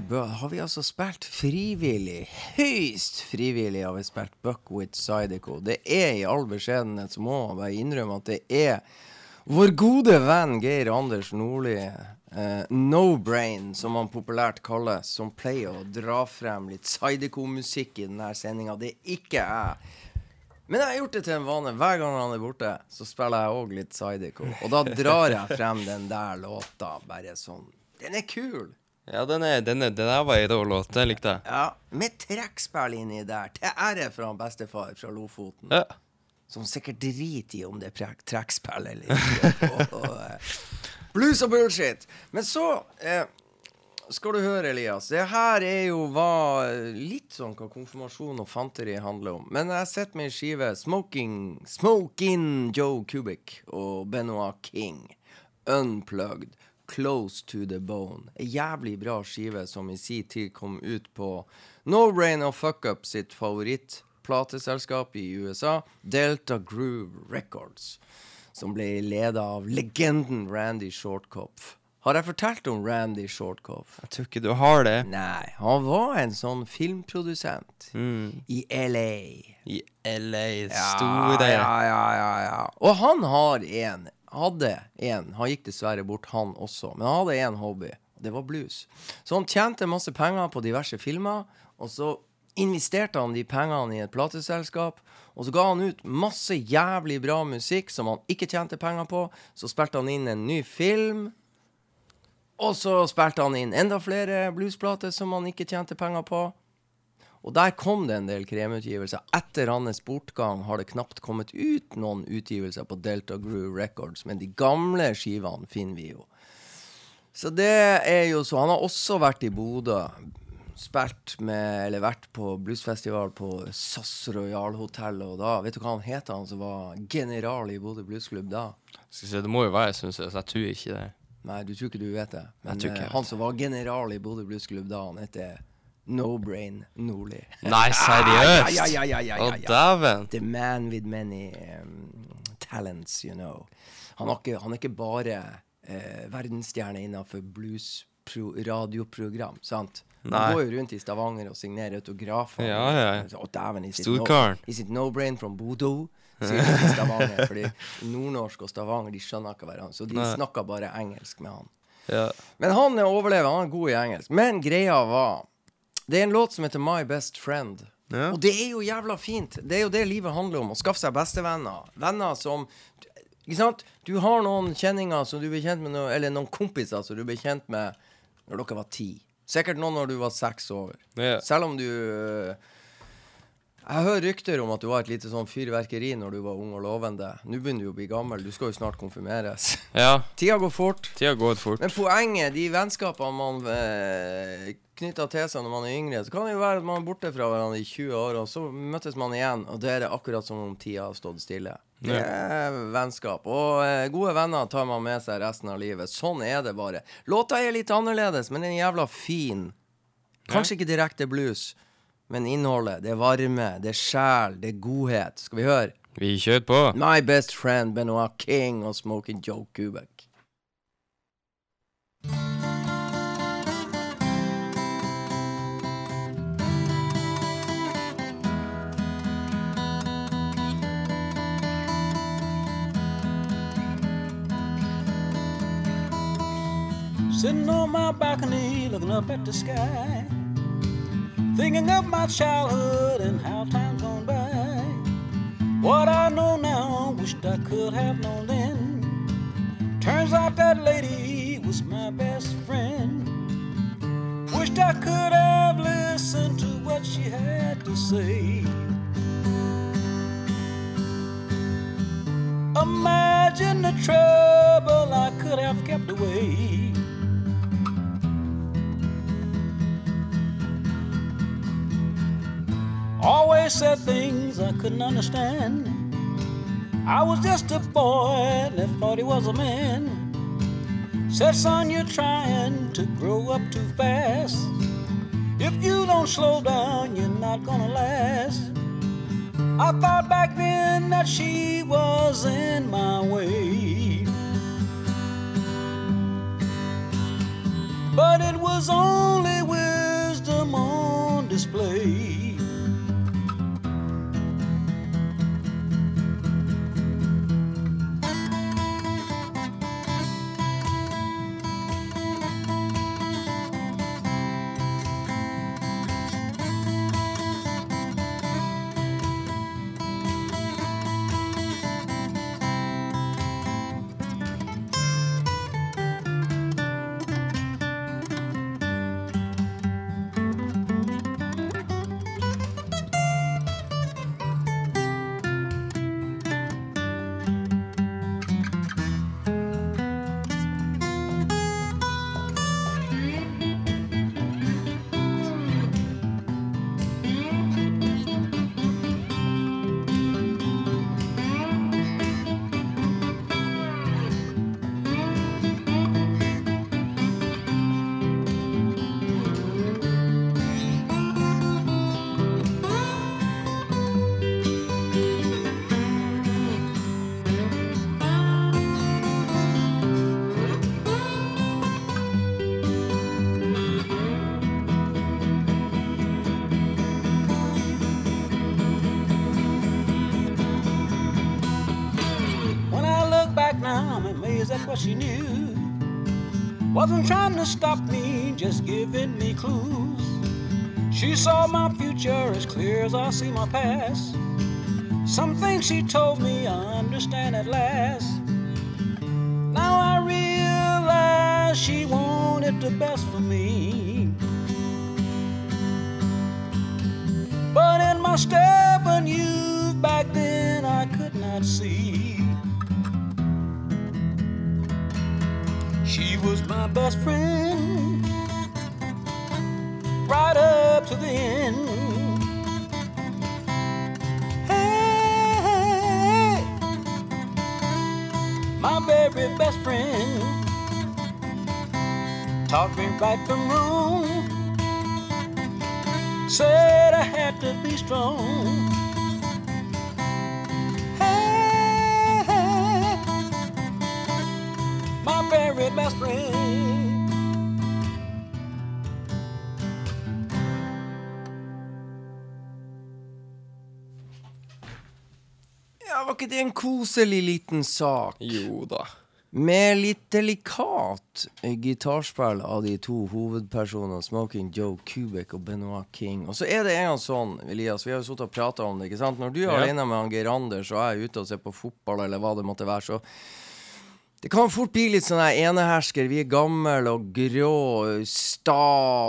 Bø- har vi altså spilt frivillig. Høyst frivillig har vi spilt Buckwit Sideco. Det er i all beskjedenhet, så må man bare innrømme at det er vår gode venn Geir Anders Nordli, eh, No Brain, som han populært kalles, som pleier å dra frem litt Sideco-musikk i denne sendinga. Det er ikke jeg. Men jeg har gjort det til en vane. Hver gang han er borte, så spiller jeg òg litt Sideco. Og da drar jeg frem den der låta, bare sånn. Den er kul! Ja, den, er, den, er, den der var ei rå låt. Den likte jeg. Ja, med trekkspill inni der. Til ære for han bestefar fra Lofoten. Ja. Som sikkert driter i om det er trekkspill eller ikke. og, og, eh, blues og bullshit. Men så eh, skal du høre, Elias. Det her er jo hva litt sånn hva konfirmasjon og fanteri handler om. Men jeg sitter med ei skive Smoking Smoking Joe Kubik og Benoit King. Unplugged. Close to the Bone. Ei jævlig bra skive som i sin tid kom ut på No Brain og Fuck Up sitt favorittplateselskap i USA, Delta Groove Records, som ble leda av legenden Randy Shortkopf. Har jeg fortalt om Randy Shortkopf? Jeg tror ikke du har det. Nei, han var en sånn filmprodusent Mm. i LA. I LA. Ja, Store. Ja, ja, ja, ja. Og han har en Hadde en Han gikk dessverre bort, han også. Men han hadde én hobby. Det var blues. Så han tjente masse penger på diverse filmer. Og så investerte han de pengene i et plateselskap. Og så ga han ut masse jævlig bra musikk som han ikke tjente penger på. Så spilte han inn en ny film. Og så spilte han inn enda flere bluesplater som han ikke tjente penger på. Og der kom det en del kremutgivelser. Etter hans bortgang har det knapt kommet ut noen utgivelser på Delta Groove Records, men de gamle skivene finner vi jo. Så det er jo så. Han har også vært i Bodø spilt med, eller vært på bluesfestival på SAS Royal Hotel, og da, vet du hva han het, han som var general i Bodø Bluesklubb da? Skal si se, det må jo være, syns jeg, tror ikke det. Nei, du tror ikke du vet det. Men eh, han som var general i Bodø Bluesklubb da, han heter No Brain Nordli. Nei, seriøst? Ja, ja, ja, ja, Å, ja, ja. dæven. The man with many um, talents, you know. Han, ikke, han er ikke bare eh, verdensstjerne innenfor blues-radioprogram, sant? Nei. Han går jo rundt i Stavanger og signerer autografer. Ja, ja. Å, dæven, i sitt Storkaren. no, i sitt no brain from Bodø. Stavanger, fordi nordnorsk og Stavanger de skjønner ikke hverandre, så de Nei. snakker bare engelsk med han. Ja. Men han er overlever, han er god i engelsk. Men greia var Det er en låt som heter My Best Friend. Ja. Og det er jo jævla fint. Det er jo det livet handler om. Å skaffe seg bestevenner. Venner som Ikke sant? Du har noen kjenninger som du ble kjent med, no- eller noen kompiser som du ble kjent med når dere var ti. Sikkert noen når du var seks år. Ja. Selv om du øh, Jeg hører rykter om at du var et lite sånn fyrverkeri når du var ung og lovende. Nå begynner du å bli gammel. Du skal jo snart konfirmeres. ja. Tida går fort. Tida går fort. Men poenget, de vennskapene man eh, knytter til seg når man er yngre, så kan det jo være at man er borte fra hverandre i 20 år, og så møtes man igjen, og det er det akkurat som om tida har stått stille. Det er vennskap. Og eh, gode venner tar man med seg resten av livet. Sånn er det bare. Låta er litt annerledes, men den er jævla fin. Kanskje ikke direkte blues, men innholdet, det er varme, det er sjel, det er godhet. Skal vi høre? Vi kjører på. My best friend Benoit King og Smoking Joe Kubek. Sitting on my balcony looking up at the sky. Thinking of my childhood and how time's gone by. What I know now, wished I could have known then. Turns out that lady was my best friend. Wished I could have listened to what she had to say. Imagine the trouble I could have kept away. Always said things I couldn't understand. I was just a boy that thought he was a man. Said, son, you're trying to grow up too fast. If you don't slow down, you're not gonna last. I thought back then that she was in my way. But it was only wisdom on display. To stop me, just giving me clues. She saw my future as clear as I see my past. Some things she told me I understand at last. Now I realize she wanted the best for me. Right from wrong. Said I had to be strong. Hey, my very best friend. Ja, Var ikke det en koselig liten sak? Jo da. Med litt delikat gitarspill av de to hovedpersonene, Smoking Joe Kubik og Benoit King. Og så er det en gang sånn, Elias, vi har jo sittet og prata om det, ikke sant? Når du er Ja. alene med han Geir Anders, og jeg er ute og ser på fotball, eller hva det måtte være, så det kan fort bli litt sånn her enehersker. Vi er gamle og grå, sta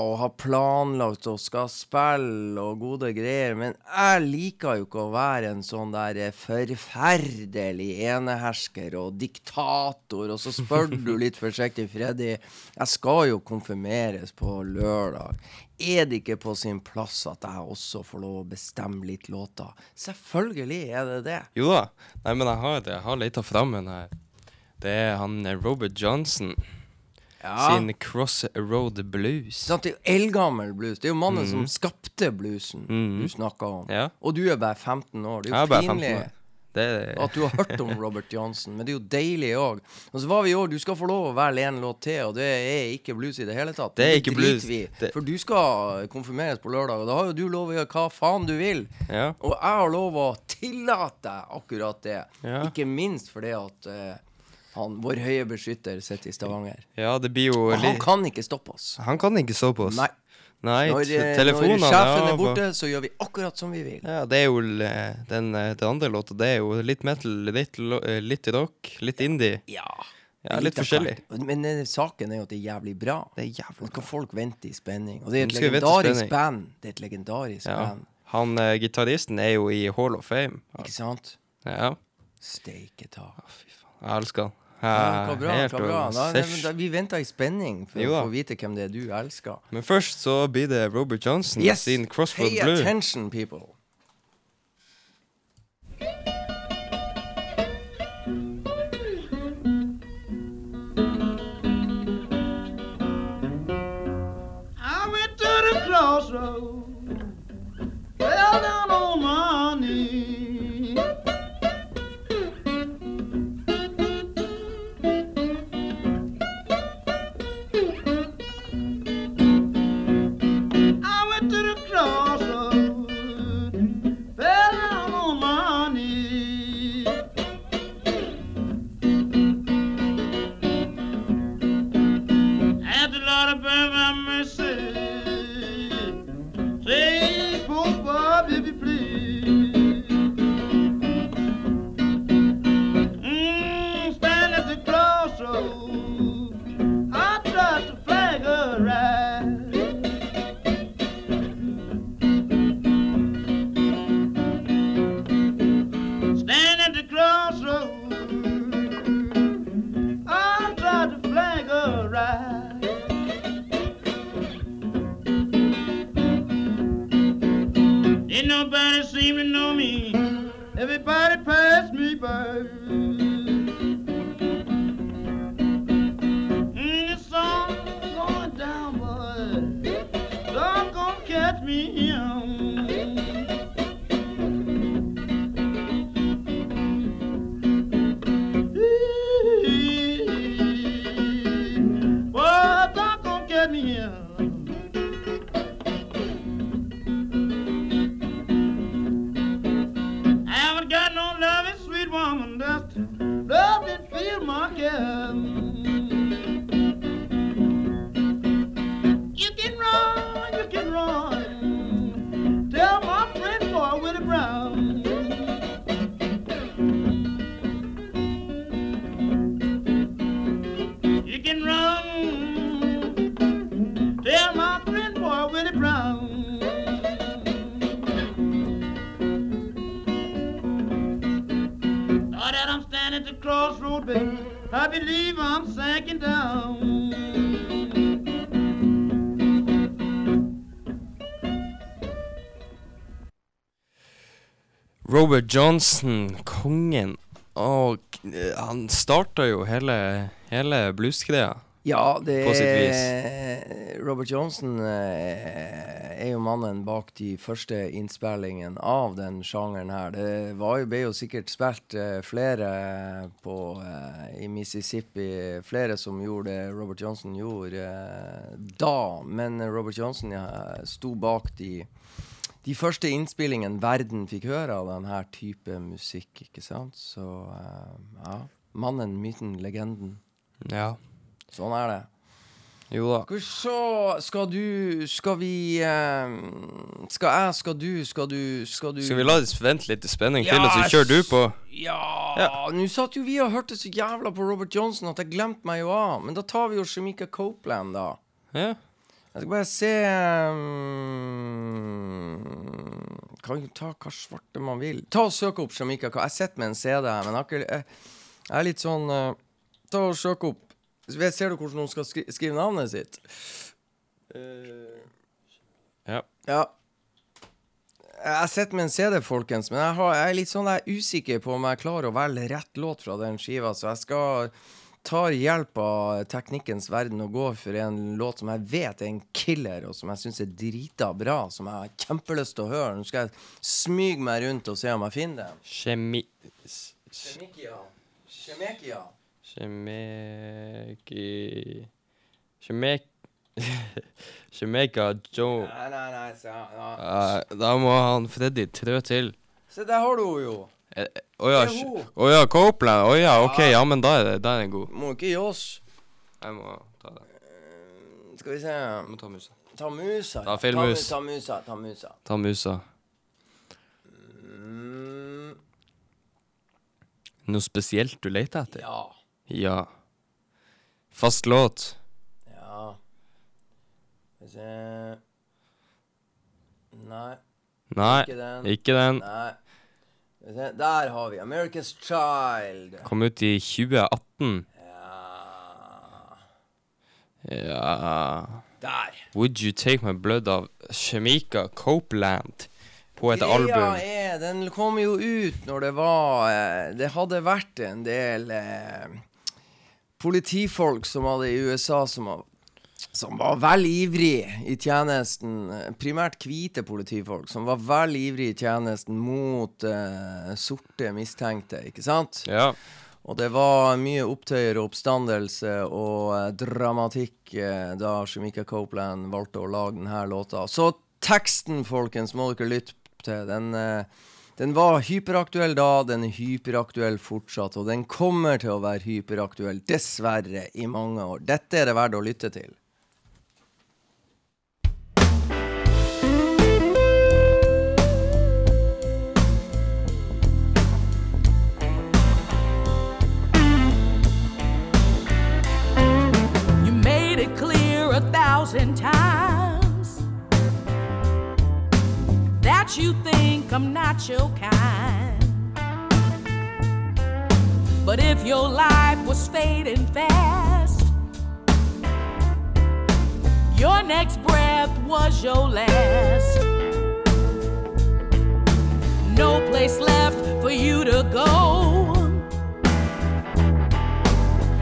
og har planlagt og skal spille og gode greier. Men jeg liker jo ikke å være en sånn der forferdelig enehersker og diktator. Og så spør du litt forsiktig, Freddy. Jeg skal jo konfirmeres på lørdag. Er det ikke på sin plass at jeg også får lov å bestemme litt låter? Selvfølgelig er det det. Jo da. Nei, men jeg har, jeg har leita fram en her. Det er han eh, Robert Johnson Ja. sin Crossroad Blues. Sant, det er jo eldgammel blues. Det er jo mannen som skapte bluesen du snakker om. Ja. Og du er bare 15 år. Det er jo bare 15 pinlig. Det at du har hørt om Robert Johnson, men det er jo deilig òg. Og så var vi år Du skal få lov å velge en låt til, og det er ikke blues i det hele tatt. Det er ikke blues. vi For du skal konfirmeres på lørdag, og da har jo du lov å gjøre hva faen du vil. ja. Og jeg har lov å tillate akkurat det. Ja. Ikke minst fordi at eh, han, vår høye beskytter sitter i Stavanger. ja, det blir jo Og han kan ikke stoppe oss. Han kan ikke stoppe oss. Nei. Nei Når, te- eh, når sjefen er borte, så gjør vi akkurat som vi vil. Ja, det er jo eh, den, eh, den andre låta. Det er jo litt metal, litt, litt rock, litt indie. Ja. Ja, litt litt forskjellig. Men saken er jo at det er jævlig bra. Det er jævlig bra. Nå kan folk vente i spenning. Og det er et legendarisk band. Det er et legendarisk Ja. band. Han uh, gitaristen er jo i Hall of Fame. Ikke sant? Ja, Steike ta. Jeg elsker han. Ja, hva bra. helt hva bra. Da, Da, da, vi venter i spenning for Jo å få vite hvem det er du elsker. Men først så blir det Robert Johnson Yes! sin Crossroad Pay Blue. attention, people. I went to the crossroads, me Johnson, kongen. Og eh, han starta jo hele, hele bluesgreia. Ja, det er Robert Johnson eh, er jo mannen bak de første innspillingene av den sjangeren her. Det var jo, ble jo sikkert spilt eh, flere på, i Mississippi, flere som gjorde det Robert Johnson gjorde da. Men Robert Johnson ja, sto bak de, de første innspillingene verden fikk høre av denne type musikk, ikke sant? Så eh, ja. Mannen, myten, legenden. Ja. Sånn er det. Jo da. Skal vi se Skal du Skal vi eh, Skal jeg, skal du, skal du Skal du Skal vi la det vente litt i spenning til, Ja, og så kjører du på? Ja, Ja. Nå satt jo vi og hørte så jævla på Robert Johnson at jeg glemte meg jo av. Men da tar vi jo Shemika Copeland, da. Ja. Jeg skal bare se um, Kan ta hva svarte man vil. Ta og Søk opp Copeland. Jeg sitter med en CD her, men jeg, jeg, er litt sånn uh, Ta og Søk opp Ser du hvordan noen skal skri skrive navnet sitt? ja. Ja. Jeg sitter med en CD, folkens, men jeg, har, jeg er litt sånn jeg er usikker på om jeg klarer å velge rett låt fra den skiva, så jeg skal ta hjelp av teknikkens verden og gå for en låt som jeg vet er en killer, og som jeg syns er drita bra, som jeg har kjempelyst til å høre. Nå skal jeg smyge meg rundt og se om jeg finner den. Kjemi... Kjemikia. Shemekia. Kjemeki... Kjemek... Kjemeka Joe Nei, nei, nei. Se, ja. Da må han Freddy trø til. se der har du henne jo. Eh, eh, Å ja, å ja, Copeland. Å ja, OK. Ja. Men da er, det, da er den god. Må ikke gi oss. Jeg må ta den. Skal vi se Jeg må ta musa. Ta musa. Ta ta, mus. ta musa. Ta musa. Ta musa. Mm, Noe spesielt du leter etter? ja. Ja. Fast låt. Ja. Skal vi se Nei, Nei, ikke den. ikke den. Nei. Der har vi America's Child. Kom ut i 2018. Ja Ja Der. Would You Take My Blood av Shemika Copeland på et Greia album. er, den kom jo ut når det var eh, Det hadde vært en del eh, politifolk som hadde i USA som, var- som var vel ivrig i tjenesten. Primært hvite politifolk som var vel ivrig i tjenesten mot eh, sorte mistenkte, ikke sant? Ja. Og det var mye opptøyer og oppstandelse og eh, dramatikk eh, da Shemika Copeland valgte å lage denne låta. Så teksten, folkens, må dere lytte til. Den, eh, den var hyperaktuell da, den er hyperaktuell fortsatt, og den kommer til å være hyperaktuell, dessverre, i mange år. Dette er det verdt å lytte til. You think I'm not your kind. But if your life was fading fast, your next breath was your last. No place left for you to go.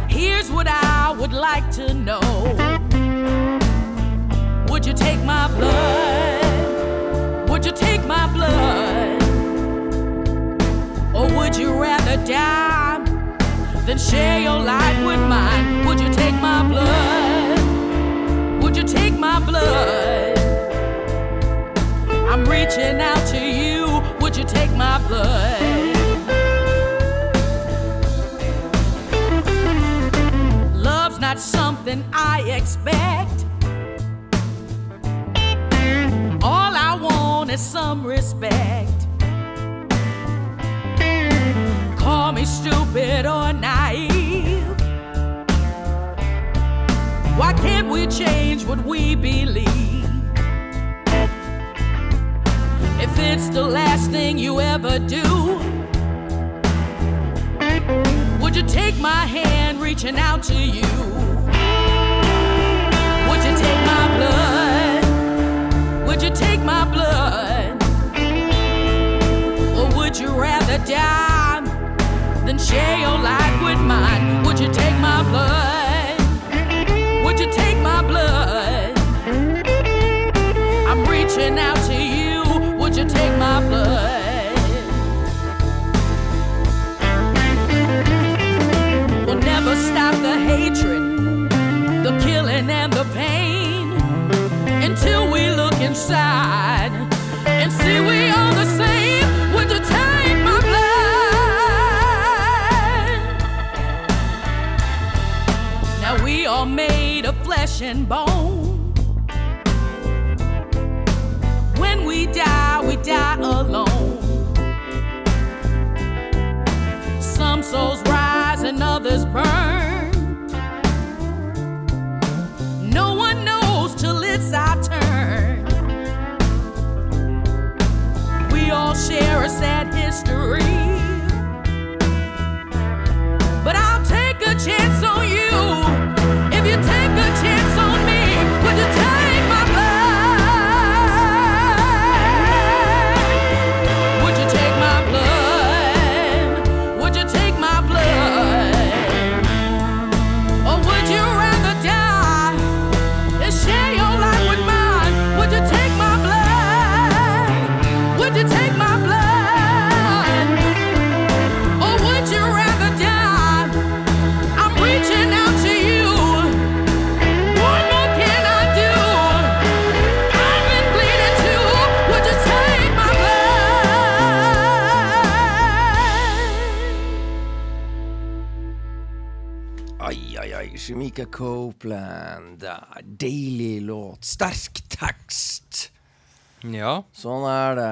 Here's what I would like to know Would you take my blood? You take my blood? Or would you rather die than share your life with mine? Would you take my blood? Would you take my blood? I'm reaching out to you. Would you take my blood? Love's not something I expect. Is some respect. Call me stupid or naive. Why can't we change what we believe? If it's the last thing you ever do, would you take my hand reaching out to you? Would you take my blood? Or would you rather die than share your life with mine? Would you take my blood? Would you take my blood? I'm reaching out to you. Would you take my blood? stop the hatred. inside and see we are the same. Would you take my blood? Now we are made of flesh and bone. When we die, we die alone. Some souls rise and others burn. No one knows till it's out. All share a sad history. But I'll take a chance on you. If you take a chance ai. Copeland. Der. Deilig låt. Sterk tekst. Ja. Sånn er det.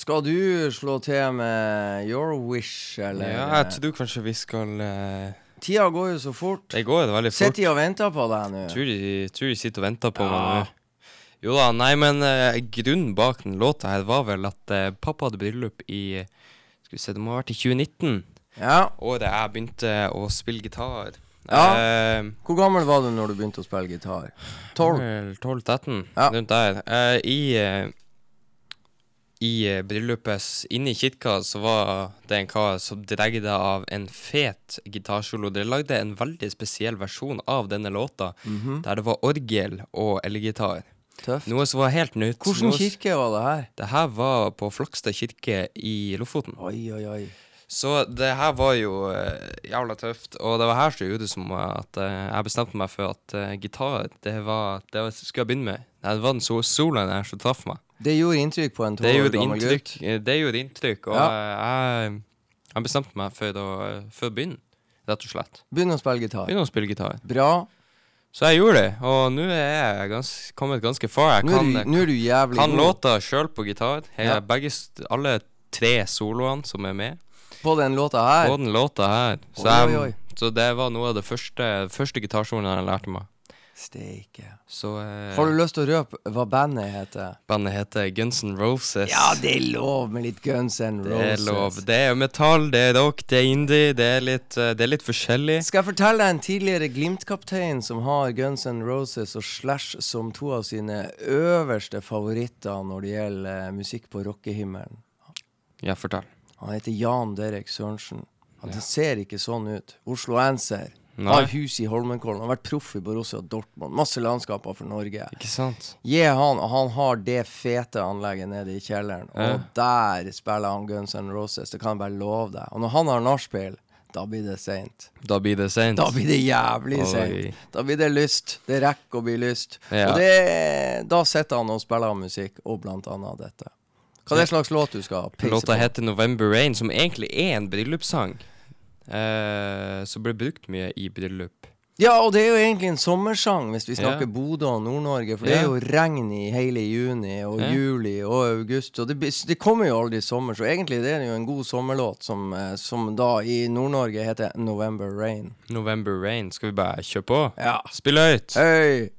Skal du slå til med Your Wish, eller? ja, jeg tror kanskje vi skal uh... Tida går jo så fort. Det går jo veldig fort. Sitter de og venter på deg nå? Tror de, tror de sitter og venter på meg Ja. nå. Jo da, nei, men uh, grunnen bak den låta her var vel at uh, pappa hadde bryllup i Skal vi se, det må ha vært i 2019. Ja. Året jeg begynte å spille gitar. Ja. Uh, Hvor gammel var du når du begynte å spille gitar? Tolv? vel 12-13, Ja. rundt der. Uh, I uh, I eh, bryllupet inne i kirka så var det en kar som dregde av en fet gitarsolo. Dere lagde en veldig spesiell versjon av denne låta, Mhm. der det var orgel og elgitar. Tøft. Noe som var helt nytt. Hvilken kirke var det her? Det her var på Flakstad kirke i Lofoten. Oi, oi, oi. Så det her var jo eh, jævla tøft. Og det var her som gjorde som at eh, jeg bestemte meg for at eh, gitar, det var Det var, skulle jeg begynne med. Det var den so soloen her som traff meg. Det gjorde inntrykk på en tolv Det år gammel gutt. Det gjorde inntrykk, og Ja. jeg, jeg bestemte meg for å, for å begynne, rett og slett. Begynne å spille gitar. Begynne å spille gitar. Bra. Så jeg gjorde det, og nå er jeg gans, kommet ganske far. Jeg kan, du, nå er du jævlig kan god låta sjøl på gitar. Jeg, Ja. begge, alle tre soloene som er med. På den låta her. på den låta her. Så, Oi, oi, så det var noe av det første, første gitarsolen jeg lærte meg. Steike. Så eh, Har du lyst til å røpe hva bandet heter? bandet heter Guns N' Roses. Ja, det er lov med litt Guns N' Roses. det er lov. Det er metall, det er rock, det er indie, det er litt, eh, det er litt forskjellig. Skal jeg fortelle deg en tidligere Glimt-kaptein som har Guns N' Roses og Slash som to av sine øverste favoritter når det gjelder eh, musikk på rockehimmelen? Ja, fortell. Han heter Jan Derek Sørensen. Han ser ikke sånn ut. Osloenser. Har hus i Holmenkollen. Har vært proff i Borussia Dortmund. Masse landskaper for Norge. Ikke sant? Gi han, og han har det fete anlegget nede i kjelleren. Ja. Og der spiller han Guns N' Roses. Det kan jeg bare love deg. Og når han har nachspiel, da blir det seint. Da blir det sent. Da blir det jævlig seint. Da blir det lyst. Det rekker å bli lyst. Ja. Og det, da sitter han og spiller musikk, og blant annet dette. Hva er det slags låt du skal Låta på? heter November Rain, som egentlig er en bryllupssang. Eh, som ble brukt mye i bryllup. Ja, og det er jo egentlig en sommersang, hvis vi snakker Ja. Bodø og Nord-Norge. For det er jo regn i hele juni og Ja. juli og august. Og det, det kommer jo aldri sommer, så egentlig det er jo en god sommerlåt som, eh, som da i Nord-Norge heter November Rain. November Rain. Skal vi bare kjøre på? Ja. Spill høyt! Hei!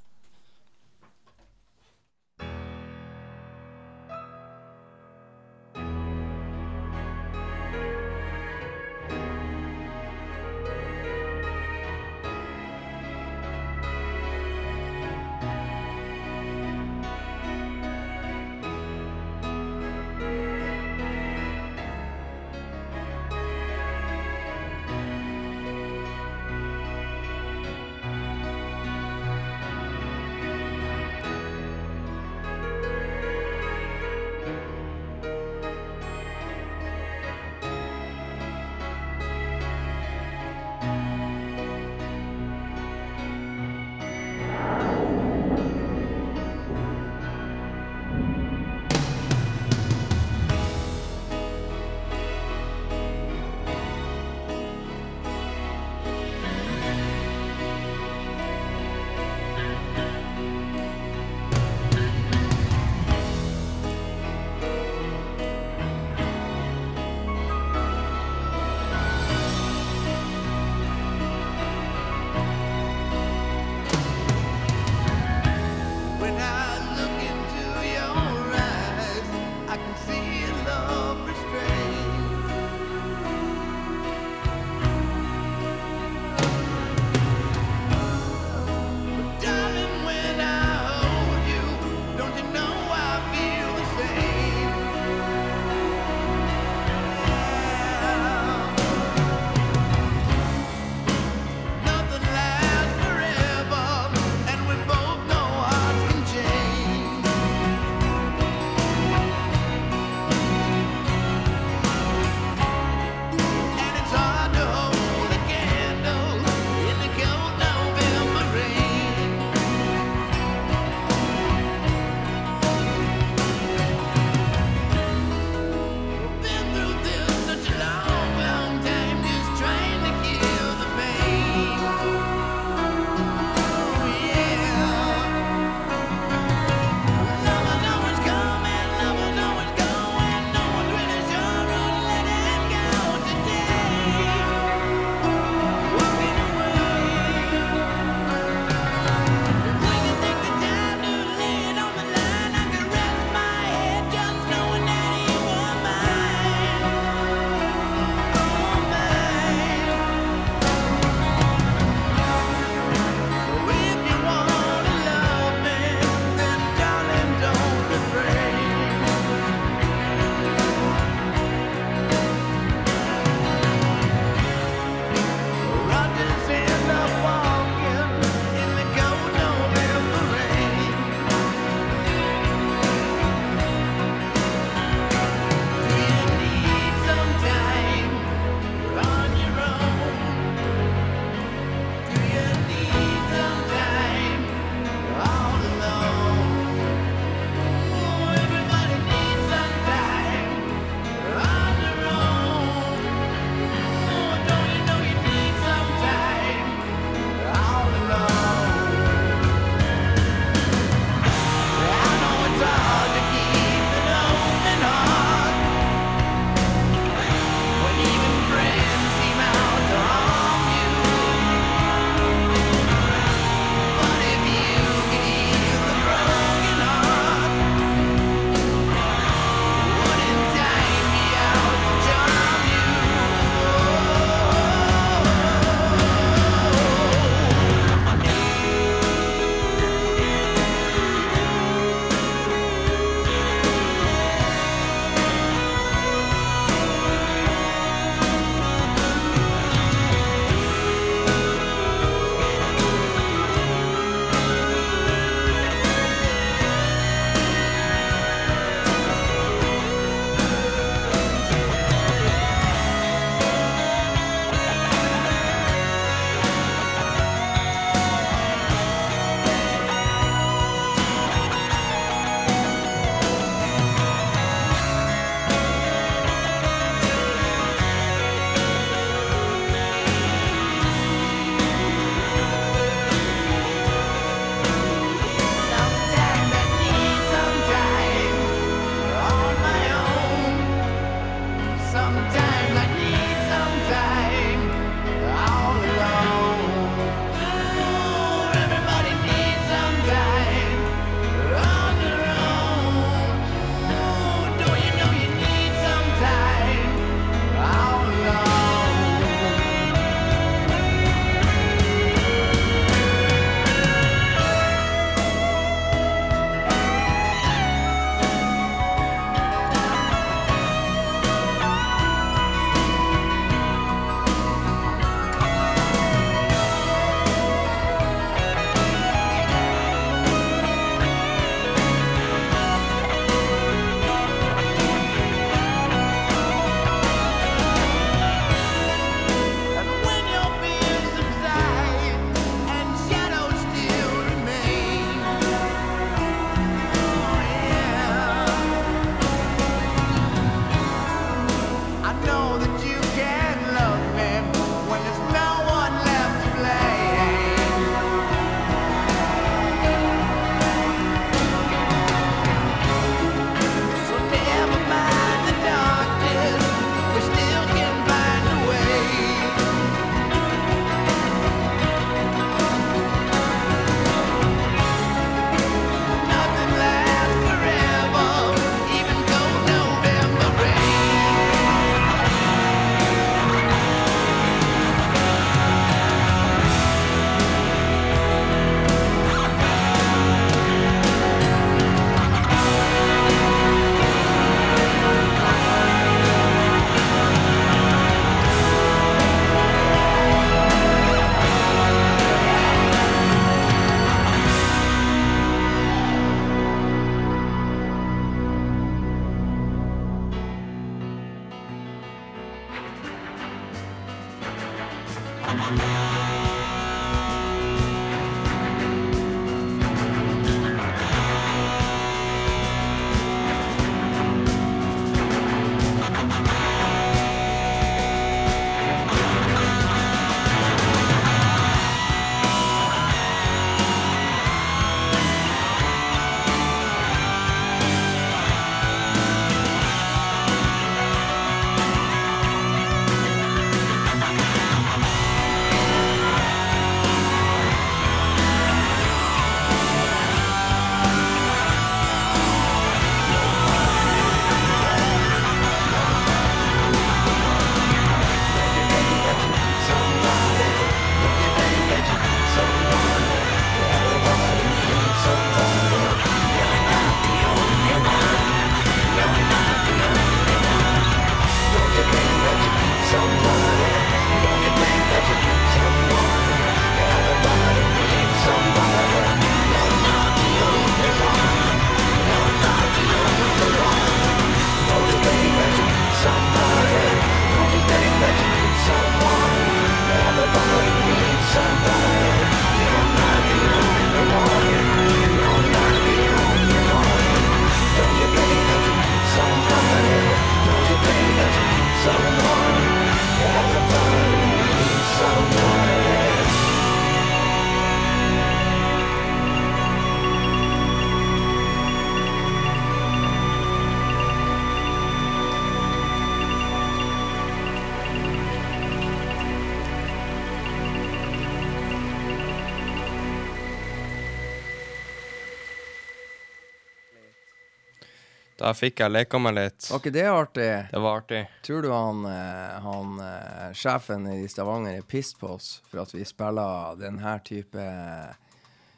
Da fikk jeg leka meg litt. Var ikke det artig? Det var artig. Tror du han, eh, han eh, sjefen i Stavanger er pissed på oss for at vi spiller denne type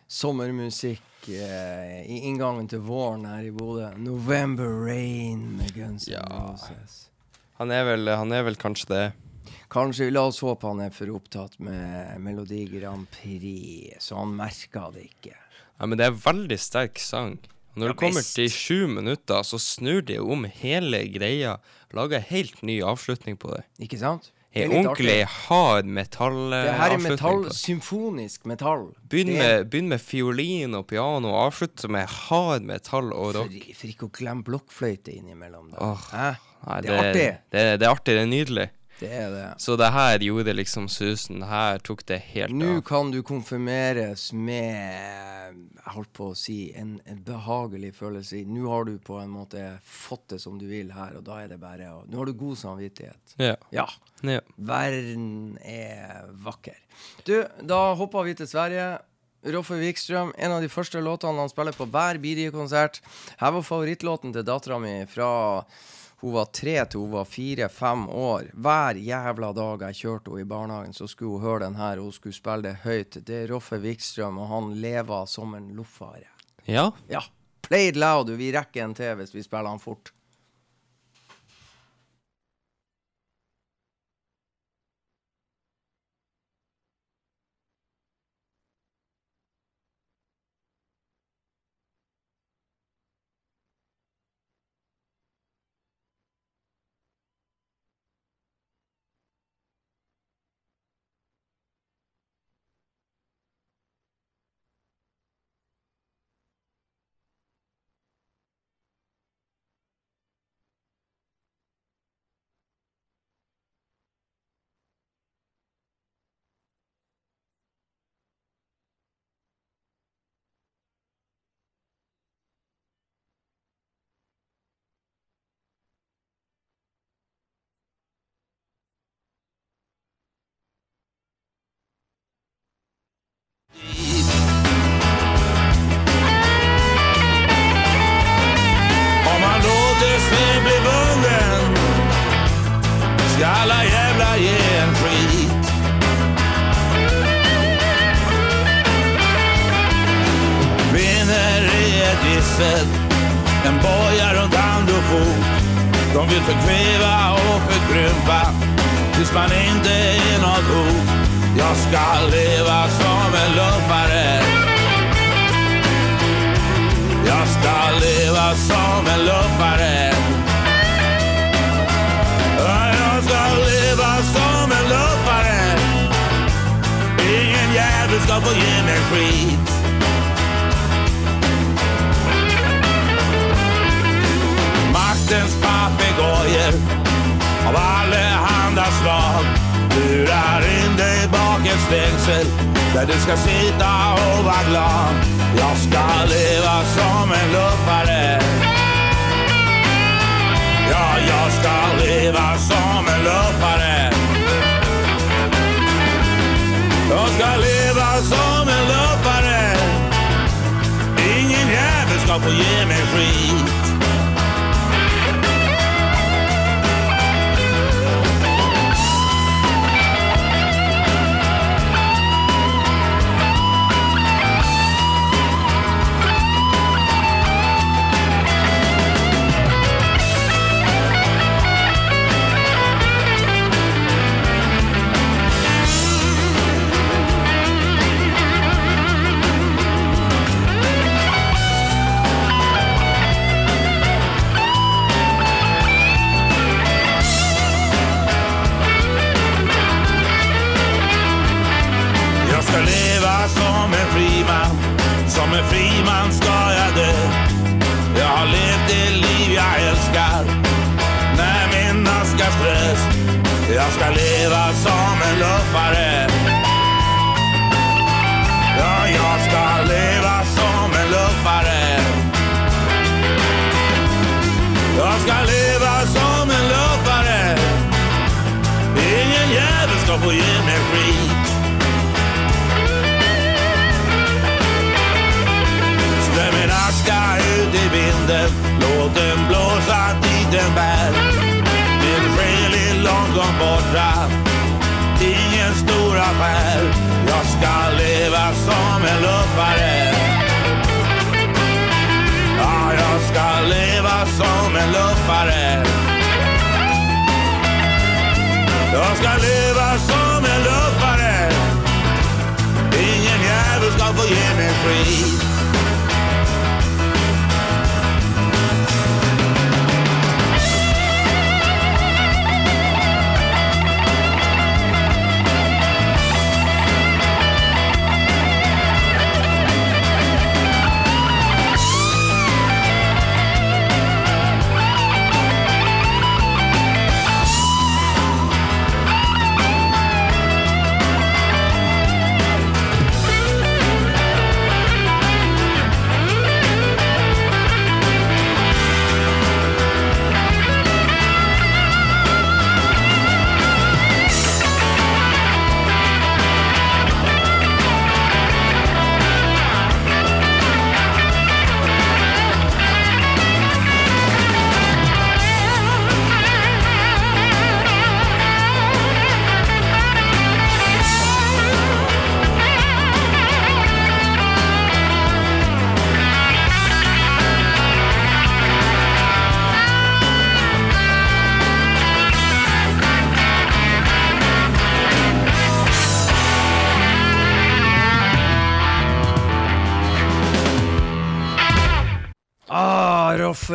sommermusikk eh, i inngangen til våren her i Bodø? November Rain med Guns N' Ja. Roses. Han er vel, han er vel kanskje det. Kanskje La oss håpe han er for opptatt med Melodi Grand Prix, så han merker det ikke. Ja, men det er veldig sterk sang. Når det kommer til sju minutter, så snur de om hele greia. Lager helt ny avslutning på det. Ikke sant? Det En er ordentlig hard metallavslutning. Det her er metall, symfonisk metall. Begynn med, begynn med fiolin og piano, og avslutt med hard metall og rock. for ikke å glemme blokkfløyte innimellom. Det. Hæ? Nei, det er artig. Det, det er artig, det er nydelig. Det er det. Så det her gjorde liksom susen. Det her tok det helt Nå av. kan du konfirmeres med Jeg holdt på å si en, en behagelig følelse. Nå har du på en måte fått det som du vil her, og da er det bare å Nå har du god samvittighet. Ja. Ja. ja. Verden er vakker. Du, da hopper vi til Sverige. Roffe Wikstrøm, en av de første låtene han spiller på hver BD-konsert. Her var favorittlåten til dattera mi fra hun var tre til hun var fire-fem år. Hver jævla dag jeg kjørte henne i barnehagen, så skulle hun høre den her, og hun skulle spille det høyt. Det er Roffe Wikstrøm, og han lever som en loffare. ja. Ja. Play it loud, vi rekker en til hvis vi spiller han fort. Få ge mig skit Maktens papegøyer av alle handa slag lurar in dig bak ett stängsel där du ska sitta och vara glad. Jag ska leva som en luffare. Ja, jag ska leva som en luffare. Jag ska leva som en luffare. Ingen jävel ska få ge mig skit. Som en friman Som en frimann skal jeg dø. Jeg har levt det liv jeg elsker. När min aska strös Jeg skal leve som en luffare Ja, jeg skal leve som en luffare Jeg skal leve som en luffare Ingen jævel skal få gi meg skit i Låt den blåsa dit den bär. Min själ är långt borta. Ingen stor affär Jag ska leva som en luffare. Ja, jag ska leva som en luffare. Jag ska leva som en luffare. Ingen jävel ska få ge mig skit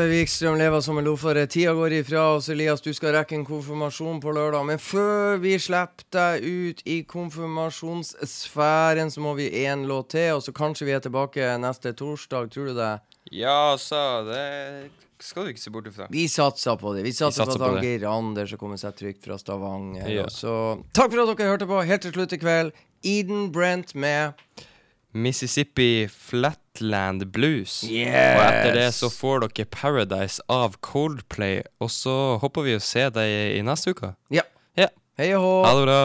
Ah, Wikstrøm lever som en loffere. Tida går ifra oss, Elias. Du skal rekke en konfirmasjon på lørdag. Men før vi slipper deg ut i konfirmasjonssfæren, så må vi én låt til, og så kanskje vi er tilbake neste torsdag. Tror du det? Ja, altså, det skal du ikke se bort ifra. Vi satser på det. Vi satser, satser på på at. Geir Anders kommer seg trygt fra Stavanger. Ja. Så takk for at dere hørte på. Helt til slutt i kveld, Eden Brent med Mississippi Flatland Blues. Yes! Og etter det så får dere Paradise av Coldplay, og så håper vi å se deg i neste uke. Ja. Ja. Hei og hå. Ha det bra.